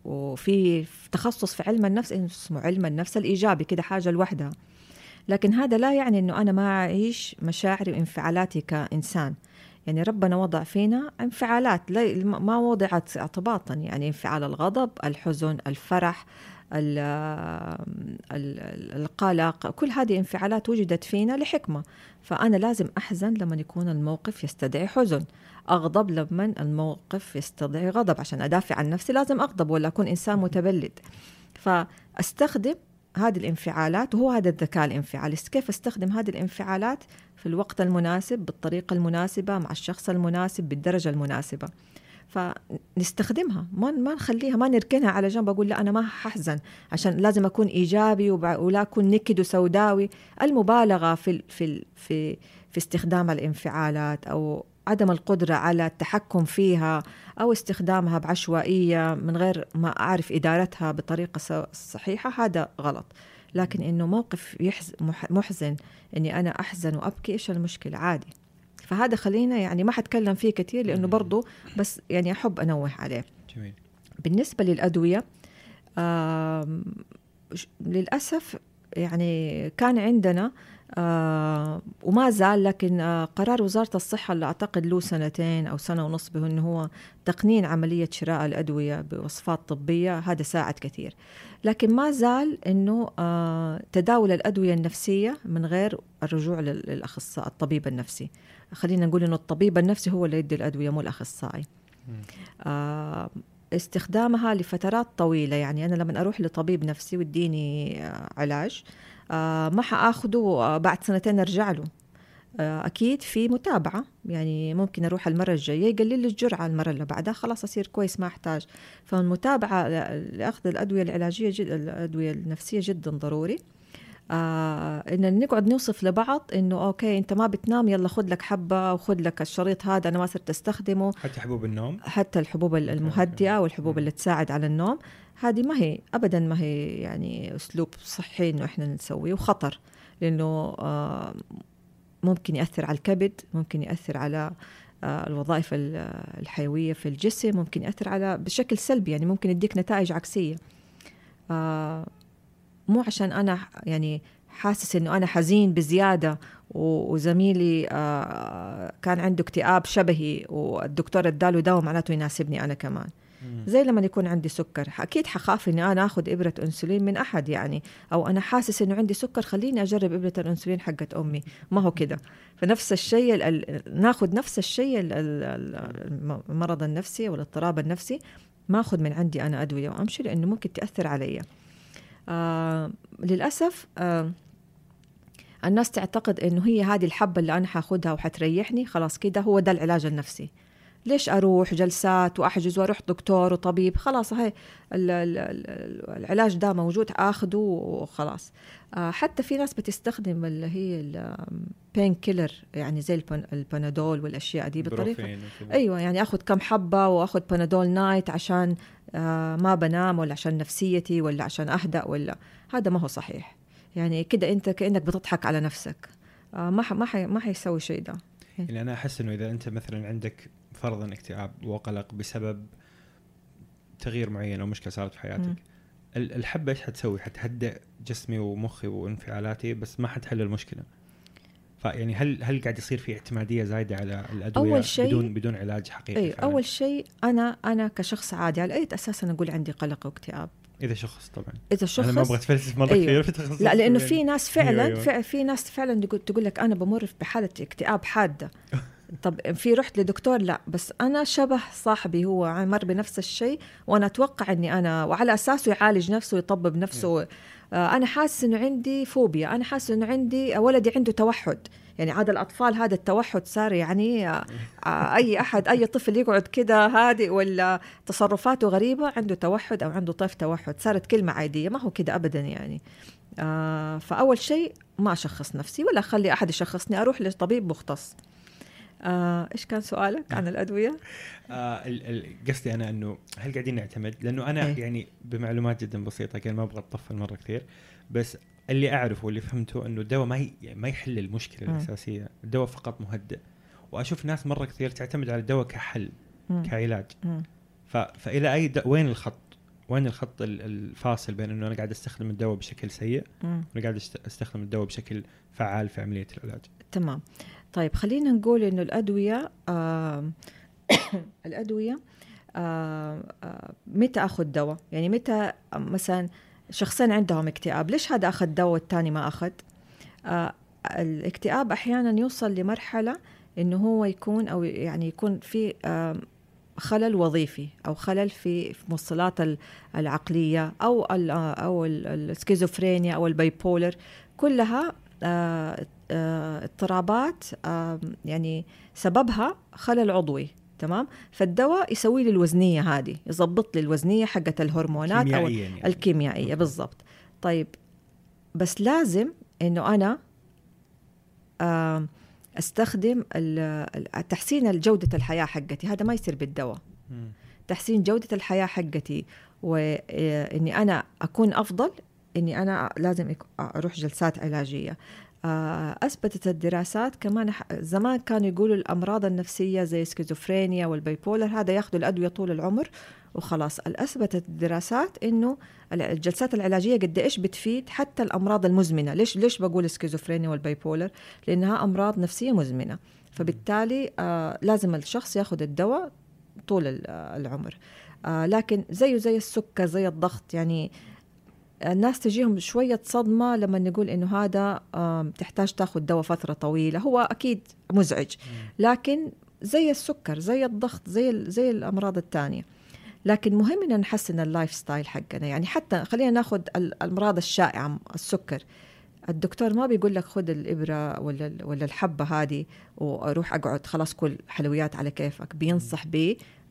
S2: وفي تخصص في علم النفس اسمه علم النفس الإيجابي كده حاجة لوحدها. لكن هذا لا يعني إنه أنا ما أعيش مشاعري وانفعالاتي كإنسان. يعني ربنا وضع فينا انفعالات لا- ما وضعت اعتباطا. يعني انفعال الغضب الحزن الفرح ال- ال- القلق كل هذه انفعالات وجدت فينا لحكمة. فأنا لازم أحزن لما يكون الموقف يستدعي حزن. أغضب لما الموقف يستدعي غضب. عشان أدافع عن نفسي لازم أغضب ولا أكون إنسان متبلد. فأستخدم هذه الانفعالات وهو هذا الذكاء الانفعالي. كيف أستخدم هذه الانفعالات؟ في الوقت المناسب بالطريقة المناسبة مع الشخص المناسب بالدرجة المناسبة. فنستخدمها. ما ما نخليها ما نركنها على جنب. أقول لا أنا ما ححزن. عشان لازم أكون إيجابي ولا أكون نكد وسوداوي. المبالغة في في في في استخدام الانفعالات أو عدم القدرة على التحكم فيها أو استخدامها بعشوائية من غير ما أعرف إدارتها بطريقة س- صحيحة هذا غلط. لكن إنه موقف محزن إني أنا أحزن وأبكي إيش المشكلة؟ عادي. فهذا خلينا يعني ما حتكلم فيه كثير لأنه
S1: مم.
S2: برضو بس يعني أحب أنوه عليه.
S1: جميل.
S2: بالنسبة للأدوية آم، ش- للأسف يعني كان عندنا آه وما زال لكن آه قرار وزارة الصحة اللي أعتقد له سنتين أو سنة ونص به انه هو تقنين عملية شراء الأدوية بوصفات طبية هذا ساعد كثير. لكن ما زال إنه آه تداول الأدوية النفسية من غير الرجوع لل- للأخصائي الطبيب النفسي. خلينا نقول إنه الطبيب النفسي هو اللي يدي الأدوية مو الأخصائي.
S1: مم.
S2: آه، استخدامها لفترات طويلة يعني أنا لما أروح لطبيب نفسي ويديني آه، علاج ما حآخده آه، بعد سنتين أرجع له. آه، أكيد في متابعة. يعني ممكن أروح المرة الجاية يقلل لي الجرعة المرة اللي بعدها خلاص أصير كويس ما أحتاج. فالمتابعة ل- لأخذ الأدوية العلاجية جد الأدوية النفسية جدا ضروري. آه إن نقعد نوصف لبعض إنه أوكي أنت ما بتنام يلا خذ لك حبة وخذ لك الشريط هذا أنا ما صرت أستخدمه.
S1: حتى حبوب النوم؟
S2: حتى الحبوب المهدئة والحبوب. اللي تساعد على النوم. هذه ما هي أبدا ما هي يعني أسلوب صحي إنه إحنا نسويه وخطر لأنه آه، ممكن يأثر على الكبد ممكن يأثر على آه، الوظائف ال- الحيوية في الجسم ممكن يأثر على بشكل سلبي يعني ممكن يديك نتائج عكسية آه، مو عشان أنا يعني حاسس إنه أنا حزين بزيادة و- وزميلي كان عنده اكتئاب شبهي والدكتور اداله دواء معناته يناسبني أنا كمان. زي لما يكون عندي سكر. أكيد حخاف إني أنا آخذ إبرة أنسولين من أحد يعني. أو أنا حاسس إنه عندي سكر خليني أجرب إبرة الأنسولين حقت أمي. ما هو كده. فنفس الشيء ال- ال- ناخذ نفس الشيء ال- ال- ال- المرض النفسي والاضطراب النفسي. ما أخذ من عندي أنا أدوية وأمشي لأنه ممكن تأثر علي. آه للأسف آه الناس تعتقد إنه هي هذه الحبة اللي أنا حاخدها وحتريحني. خلاص كده هو ده العلاج النفسي. ليش أروح جلسات وأحجز وأروح دكتور وطبيب؟ خلاص هاي ال- ال- ال- العلاج ده موجود آخده وخلاص. آه، حتى في ناس بتستخدم اللي هي البين كيلر يعني زي البن- البنادول والأشياء دي
S1: وكذا.
S2: أيوه يعني آخذ كم حبة وآخذ بنادول نايت عشان آه ما بنام ولا عشان نفسيتي ولا عشان أهدأ ولا. هذا ما هو صحيح. يعني كده أنت كأنك بتضحك على نفسك. آه ما ح... ما ح... ما حيسوي شيء ده.
S1: يعني أنا أحس إنه إذا أنت مثلا عندك فرضا اكتئاب وقلق بسبب تغيير معين أو مشكلة صارت في حياتك الحبة إيش حتسوي؟ حتهدئ جسمي ومخي وانفعالاتي بس ما حتحل المشكلة. فيعني هل هل قاعد يصير في اعتمادية زايدة على الأدوية
S2: أول شيء-
S1: بدون بدون علاج حقيقي؟
S2: اي؟ أول شيء أنا أنا كشخص عادي على أي أساس أنا أقول عندي قلق واكتئاب
S1: إذا شخص طبعا
S2: إذا شخص
S1: أنا ما أبغى أتفلسف مرة
S2: أيوه.
S1: كثير
S2: لا لأنه
S1: يعني.
S2: في ناس فعلا
S1: أيوة،
S2: في, ناس فعلا تقول لك أنا بمر بحالة اكتئاب حادة طب في رحت لدكتور؟ لا بس أنا شبه صاحبي هو مر بنفس الشيء وأنا أتوقع إني أنا وعلى اساسه يعالج نفسه ويطبب نفسه. آه، أنا حاسس إنه عندي فوبيا أنا حاسس إنه عندي ولدي عنده توحد. يعني عاد الأطفال هذا التوحد صار يعني آه، آه، أي أحد أي طفل يقعد كده هادئ ولا تصرفاته غريبة عنده توحد أو عنده طيف توحد. صارت كلمة عادية ما هو كده ابدا يعني. آه فأول شيء ما أشخص نفسي ولا أخلي أحد يشخصني أروح لطبيب مختص. آه إيش كان سؤالك عن الأدوية
S1: آه قصدي أنا إنه هل قاعدين نعتمد؟ لأنه أنا
S2: إيه.
S1: يعني بمعلومات جدا بسيطة كان ما أبغى أطفل مرة كثير بس اللي أعرفه واللي فهمته إنه الدواء ما ي... يعني ما يحل المشكلة
S2: مم.
S1: الأساسية، الدواء فقط مهدئ. وأشوف ناس مرة كثير تعتمد على الدواء كحل
S2: مم.
S1: كعلاج
S2: مم.
S1: ف... فإلى أي د... وين الخط؟ وين الخط ال- الفاصل بين إنه أنا قاعد أستخدم الدواء بشكل سيء. وأنا قاعد أستخدم الدواء بشكل فعال في عملية العلاج؟
S2: تمام طيب خلينا نقول إنه الأدوية آه الأدوية آه آه متى أخذ دواء؟ يعني متى مثلا شخصين عندهم اكتئاب ليش هذا أخذ دواء والثاني ما أخذ؟ آه الاكتئاب أحيانا يوصل لمرحلة إنه هو يكون أو يعني يكون في خلل وظيفي أو خلل في موصلات ال- العقلية أو ال أو ال- السكيزوفرينيا أو ال bipolar كلها آه، اضطرابات آه، يعني سببها خلل عضوي تمام؟ فالدواء يسوي لي الوزنية هذه يظبط لي الوزنية حقت الهرمونات أو
S1: كيميائيا يعني.
S2: الكيميائية بالضبط. طيب بس لازم إنه أنا آم، أستخدم تحسين جودة الحياة حقتي. هذا ما يصير بالدواء. تحسين جودة الحياة حقتي وإني أنا أكون أفضل إني أنا لازم أروح جلسات علاجية. آه، أثبتت الدراسات كمان زمان كانوا يقولوا الأمراض النفسية زي السكيزوفرينيا وال bipolar هذا ياخذوا الأدوية طول العمر وخلاص. أثبتت الدراسات إنه الجلسات العلاجية قد إيش بتفيد حتى الأمراض المزمنة. ليش ليش بقول السكيزوفرينيا وال bipolar لأنها أمراض نفسية مزمنة. فبالتالي آه لازم الشخص ياخذ الدواء طول آه، العمر. آه لكن زيه زي السكر زي الضغط يعني الناس تجيهم شوية صدمة لما نقول إنه هذا تحتاج تاخذ دواء فترة طويلة. هو أكيد مزعج. لكن زي السكر زي الضغط زي زي الأمراض الثانية لكن مهم إن نحسن ال lifestyle حقنا. يعني حتى خلينا ناخذ ال- الأمراض الشائعة السكر. الدكتور ما بيقول لك خذ الإبرة ولا ولا الحبة هذه وأروح أقعد خلاص كل حلويات على كيفك. بينصح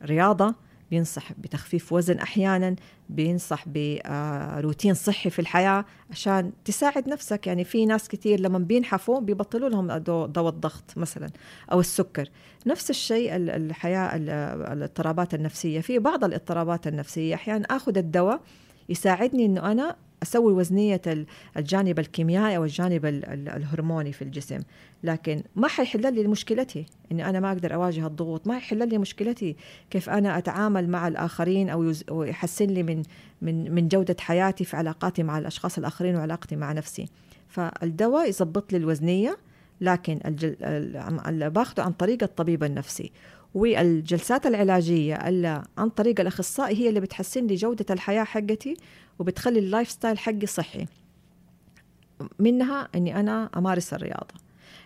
S2: برياضة بينصح بتخفيف وزن أحيانا بينصح بروتين صحي في الحياة عشان تساعد نفسك. يعني في ناس كتير لما بينحفوا بيبطلوا لهم دو- دواء الضغط مثلا أو السكر. نفس الشيء ال- الحياة ال- الاضطرابات النفسية. في بعض الاضطرابات النفسية أحيانا أخذ الدواء يساعدني أنه أنا أسوي وزنية ال- الجانب الكيميائي أو الجانب ال- ال- الهرموني في الجسم. لكن ما حيحل لي مشكلتي. إني أنا ما أقدر أواجه الضغوط. ما يحل لي مشكلتي كيف أنا أتعامل مع الآخرين أو يحسن لي من من من جودة حياتي في علاقاتي مع الأشخاص الآخرين وعلاقتي مع نفسي. فالدواء يظبط لي الوزنية لكن باخده عن طريق الطبيب النفسي. والجلسات العلاجية اللي عن طريق الأخصائي هي اللي بتحسن لي جودة الحياة حقتي. وبتخلي ال lifestyle حقي صحي. منها إني أنا أمارس الرياضة.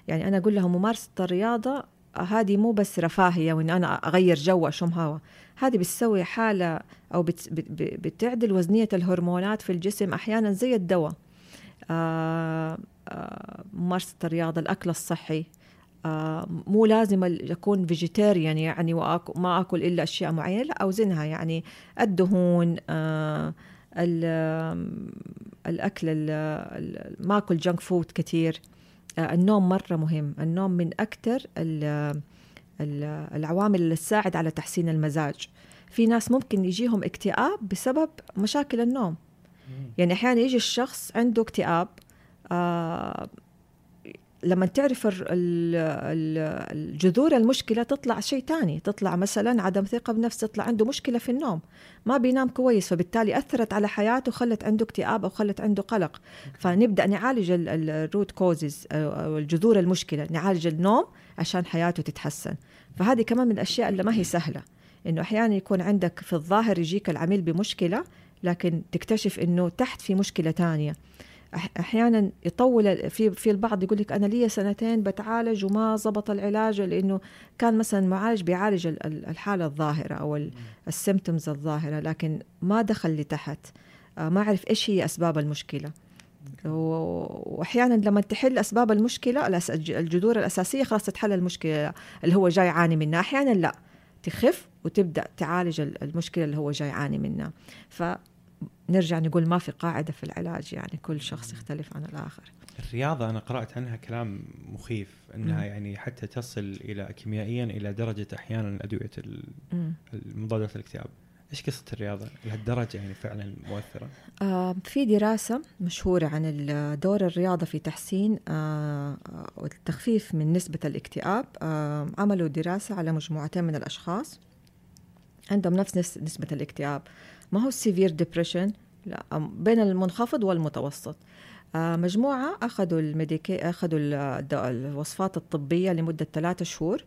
S2: يعني أنا أقول لهم ممارسة الرياضة هذه مو بس رفاهية وإن أنا أغير جو وأشم هوا. هذه بتسوي حالة أو بت بت بتعدل وزنية الهرمونات في الجسم أحيانا زي الدواء. آه آه ممارسة الرياضة الأكل الصحي. آه مو لازم أكون vegetarian يعني وآكل ما أكل إلا أشياء معينة لا أوزنها يعني الدهون آه الأكل ال- ال- ما اكل junk food كثير النوم مرة مهم. النوم من ال- العوامل اللي تساعد على تحسين المزاج. في ناس ممكن يجيهم اكتئاب بسبب مشاكل النوم. يعني أحيانا يجي الشخص عنده اكتئاب آه، لما تعرف ال- ال- الجذور المشكلة تطلع شيء تاني. تطلع مثلا عدم ثقة بنفس تطلع عنده مشكلة في النوم. ما بينام كويس فبالتالي أثرت على حياته وخلت عنده اكتئاب أو خلت عنده قلق. فنبدأ نعالج ال root causes أو الجذور المشكلة. نعالج النوم عشان حياته تتحسن. فهذه كمان من الأشياء اللي ما هي سهلة. إنه أحيانا يكون عندك في الظاهر يجيك العميل بمشكلة لكن تكتشف إنه تحت في مشكلة تانية. أحيانا يطول في في البعض يقول لك أنا لي سنتين بتعالج وما زبط العلاج لأنه كان مثلا معالج بيعالج ال- ال- الحالة الظاهرة أو السيمتومز الظاهرة لكن ما دخل لتحت آه، ما عرف إيش هي أسباب المشكلة. وأحيانا لما تحل أسباب المشكلة الجذور الأساسية خلاص تتحل المشكلة اللي هو جاي يعاني منها. أحيانا لا تخف وتبدأ تعالج ال- المشكلة اللي هو جاي يعاني منها. فنرجع نقول ما في قاعدة في العلاج يعني كل شخص يختلف عن الآخر.
S1: الرياضة أنا قرأت عنها كلام مخيف أنها
S2: مم.
S1: يعني حتى تصل إلى كيميائيا إلى درجة أحيانا أدوية. المضادات الاكتئاب إيش قصة الرياضة؟ لهالدرجة يعني فعلا مؤثرة؟
S2: آه، في دراسة مشهورة عن دور الرياضة في تحسين آه، آه، والتخفيف من نسبة الاكتئاب. آه، عملوا دراسة على مجموعتين من الأشخاص عندهم نفس نس- نسبة الاكتئاب. ما هو ال severe depression؟ لا بين المنخفض والمتوسط. آه، مجموعة أخذوا ال medica أخذوا الوصفات الطبية لمدة ثلاثة شهور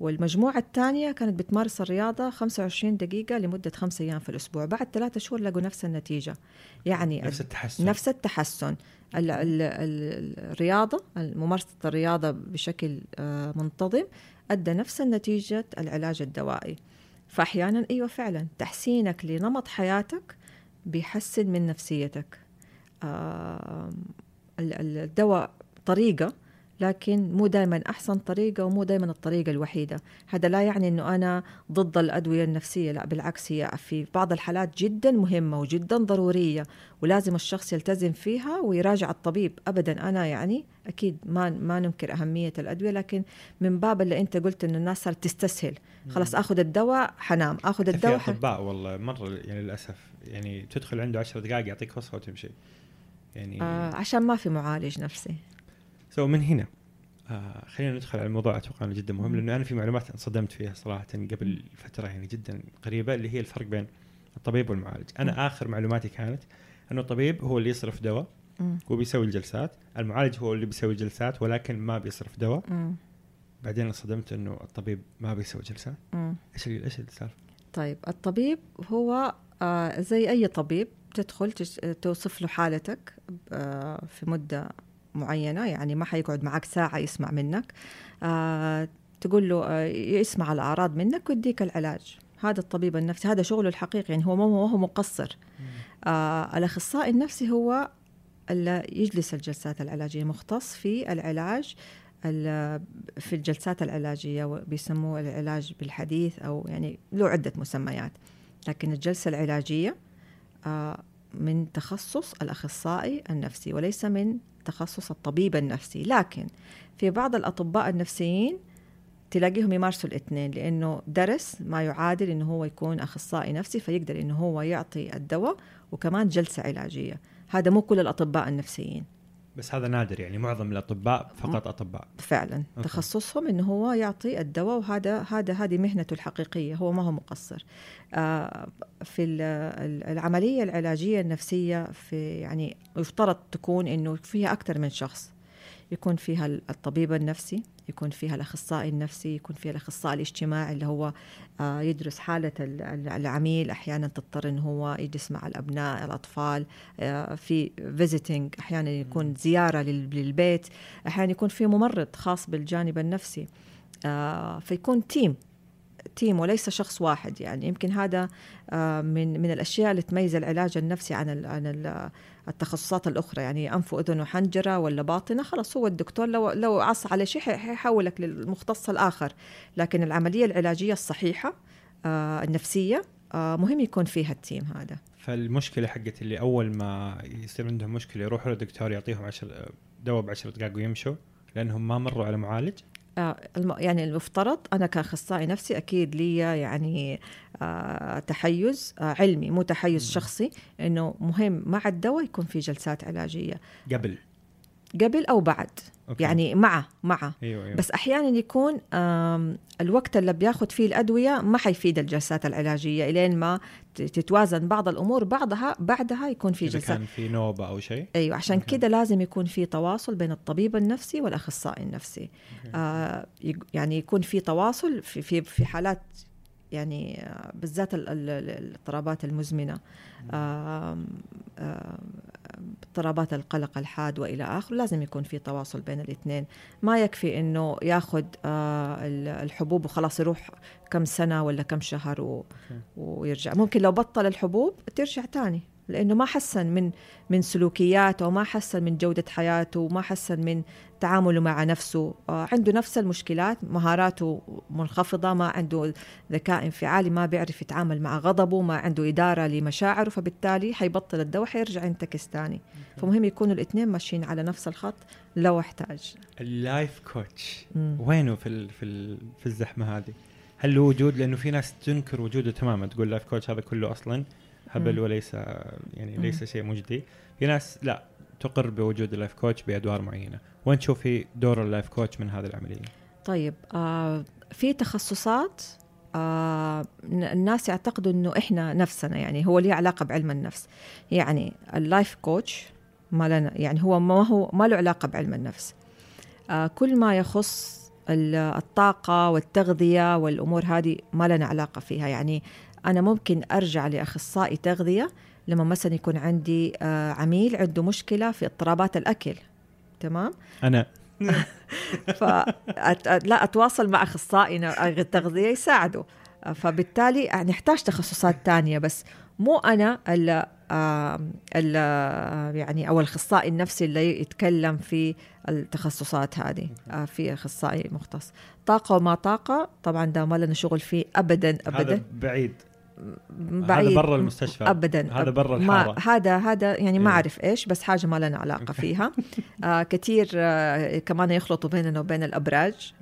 S2: والمجموعة الثانية كانت بتمارس الرياضة 25 دقيقة لمدة خمسة أيام في الأسبوع. بعد ثلاثة شهور لقوا نفس النتيجة. يعني
S1: نفس التحسن.
S2: نفس التحسن. ال- ال- ال- الرياضة ممارسة الرياضة بشكل آه، منتظم أدى نفس النتيجة العلاج الدوائي. فأحيانا أيوة فعلا تحسينك لنمط حياتك بيحسن من نفسيتك. ال- ال- الدواء طريقة لكن مو دائما أحسن طريقة ومو دائما الطريقة الوحيدة. هذا لا يعني أنه أنا ضد الأدوية النفسية لا بالعكس هي في بعض الحالات جدا مهمة وجدا ضرورية ولازم الشخص يلتزم فيها ويراجع الطبيب. ابدا أنا يعني أكيد ما ما ننكر أهمية الأدوية لكن من باب اللي أنت قلت إنه الناس صارت تستسهل. خلاص آخذ الدواء حنام. آخذ
S1: في
S2: الدواء ح...
S1: اطباء والله مرة يعني للأسف يعني تدخل عنده 10 دقائق يعطيك وصفة وتمشي. يعني
S2: آه عشان ما في معالج نفسي.
S1: سو من هنا آه خلينا ندخل على الموضوع أتوقع إنه جدا مهم. لأنه أنا في معلومات انصدمت فيها صراحة قبل فترة يعني جدا قريبة اللي هي الفرق بين الطبيب والمعالج،
S2: أنا.
S1: آخر معلوماتي كانت إنه الطبيب هو اللي يصرف دواء. وبيسوي الجلسات، المعالج هو اللي بيسوي الجلسات ولكن ما بيصرف دواء،. بعدين انصدمت إنه الطبيب ما بيسوي جلسات،. إيش إيش السالفة؟
S2: طيب الطبيب هو آه زي أي طبيب تدخل توصف له حالتك آه في مدة معينة يعني ما حيقعد معك ساعة يسمع منك. آه تقول له آه يسمع الأعراض منك ويديك العلاج. هذا الطبيب النفسي هذا شغله الحقيقي يعني هو ما هو مقصر. آه الأخصائي النفسي هو اللي يجلس الجلسات العلاجية مختص في العلاج ال- في الجلسات العلاجية بيسموه العلاج بالحديث أو يعني له عدة مسميات. لكن الجلسة العلاجية آه، من تخصص الأخصائي النفسي وليس من تخصص الطبيب النفسي. لكن في بعض الأطباء النفسيين تلاقيهم يمارسوا الاثنين لأنه درس ما يعادل إنه هو يكون أخصائي نفسي فيقدر إنه هو يعطي الدواء وكمان جلسة علاجية. هذا مو كل الأطباء النفسيين.
S1: بس هذا نادر يعني معظم الأطباء فقط أطباء.
S2: فعلا.
S1: أوكي.
S2: تخصصهم إنه هو يعطي الدواء وهذا هذا هذه مهنته الحقيقية هو ما هو مقصر. آه، في ال- ال- العملية العلاجية النفسية في يعني يفترض تكون إنه فيها أكثر من شخص. يكون فيها الطبيب النفسي يكون فيها الأخصائي النفسي يكون فيها الأخصائي الاجتماعي اللي هو آه، يدرس حالة ال- ال- العميل أحيانا تضطر انه هو يجلس مع الأبناء الأطفال آه، في visiting أحيانا يكون زيارة لل- للبيت أحيانا يكون في ممرض خاص بالجانب النفسي آه، فيكون team team وليس شخص واحد يعني. يمكن هذا آه، من من الأشياء اللي تميز العلاج النفسي عن عن ال التخصصات الأخرى. يعني أنف وأذن وحنجرة ولا باطنة خلاص هو الدكتور لو لو عصي عليه شيء حي- حيحولك للمختص الآخر. لكن العملية العلاجية الصحيحة آه، النفسية آه، مهم يكون فيها التيم هذا.
S1: فالمشكلة حقت اللي أول ما يصير عندهم مشكلة يروحوا للدكتور يعطيهم عشر دواء ب 10 دقائق ويمشوا لأنهم ما مروا على معالج.
S2: يعني المفترض أنا كأخصائي نفسي أكيد لي يعني آه، تحيز آه، علمي مو تحيز. شخصي إنه مهم مع الدواء يكون في جلسات علاجية
S1: قبل
S2: قبل أو بعد.
S1: أوكي.
S2: يعني معه معه
S1: أيوه أيوه.
S2: بس أحيانا يكون الوقت اللي بياخد فيه الأدوية ما حيفيد الجلسات العلاجية إلين ما تتوازن بعض الأمور بعضها بعدها يكون في جلسات
S1: كان في نوبة أو شيء.
S2: أيوه عشان. كده لازم يكون في تواصل بين الطبيب النفسي والأخصائي النفسي. آه يعني يكون في تواصل في في في حالات يعني بالذات ال- ال- ال- الاضطرابات المزمنة اضطرابات القلق الحاد وإلى اخره لازم يكون في تواصل بين الاثنين. ما يكفي إنه ياخذ ال- الحبوب وخلاص يروح كم سنة ولا كم شهر. ويرجع. ممكن لو بطل الحبوب ترجع تاني. لأنه ما حسن من من سلوكياته وما حسن من جودة حياته وما حسن من تعامله مع نفسه. آه، عنده نفس المشكلات مهاراته منخفضة ما عنده ذكاء انفعالي ما بيعرف يتعامل مع غضبه ما عنده إدارة لمشاعره فبالتالي حيبطل الدواء حيرجع ينتكس تاني فمهم يكونوا الاثنين ماشيين على نفس الخط لو احتاج.
S1: ال life
S2: coach.
S1: وينه في ال في ال في الزحمة هذه؟ هل له وجود؟ لأنه في ناس تنكر وجوده تماما تقول life coach هذا كله أصلا. هبل. وليس يعني. ليس شيء مجدي في ناس لا تقر بوجود ال life coach بأدوار معينة وين تشوفي دور ال life coach من هذه العملية؟
S2: طيب آه في تخصصات آه الناس يعتقدوا إنه إحنا نفسنا يعني هو ليه علاقة بعلم النفس يعني اللايف كوتش ما لنا يعني هو ما هو ما له علاقة بعلم النفس آه كل ما يخص ال- الطاقة والتغذية والأمور هذه ما لنا علاقة فيها يعني أنا ممكن أرجع لأخصائي تغذية لما مثلا يكون عندي آه عميل عنده مشكلة في اضطرابات الأكل. تمام؟
S1: أنا.
S2: ف لا أتواصل مع أخصائي التغذيه يساعده. فبالتالي نحتاج تخصصات تانية بس مو أنا ال ال يعني أو الأخصائي النفسي اللي يتكلم في التخصصات هذه آه، في أخصائي مختص. طاقة وما طاقة طبعا ده ما لنا شغل فيه ابدا
S1: هذا
S2: ابدا.
S1: بعيد.
S2: بعيد.
S1: هذا برا المستشفى.
S2: ابدا
S1: هذا برا
S2: ما
S1: الحارة.
S2: هذا هذا يعني ما
S1: إيه.
S2: أعرف إيش بس حاجة ما لنا علاقة فيها. آه كثير آه كمان يخلطوا بيننا وبين
S1: الأبراج.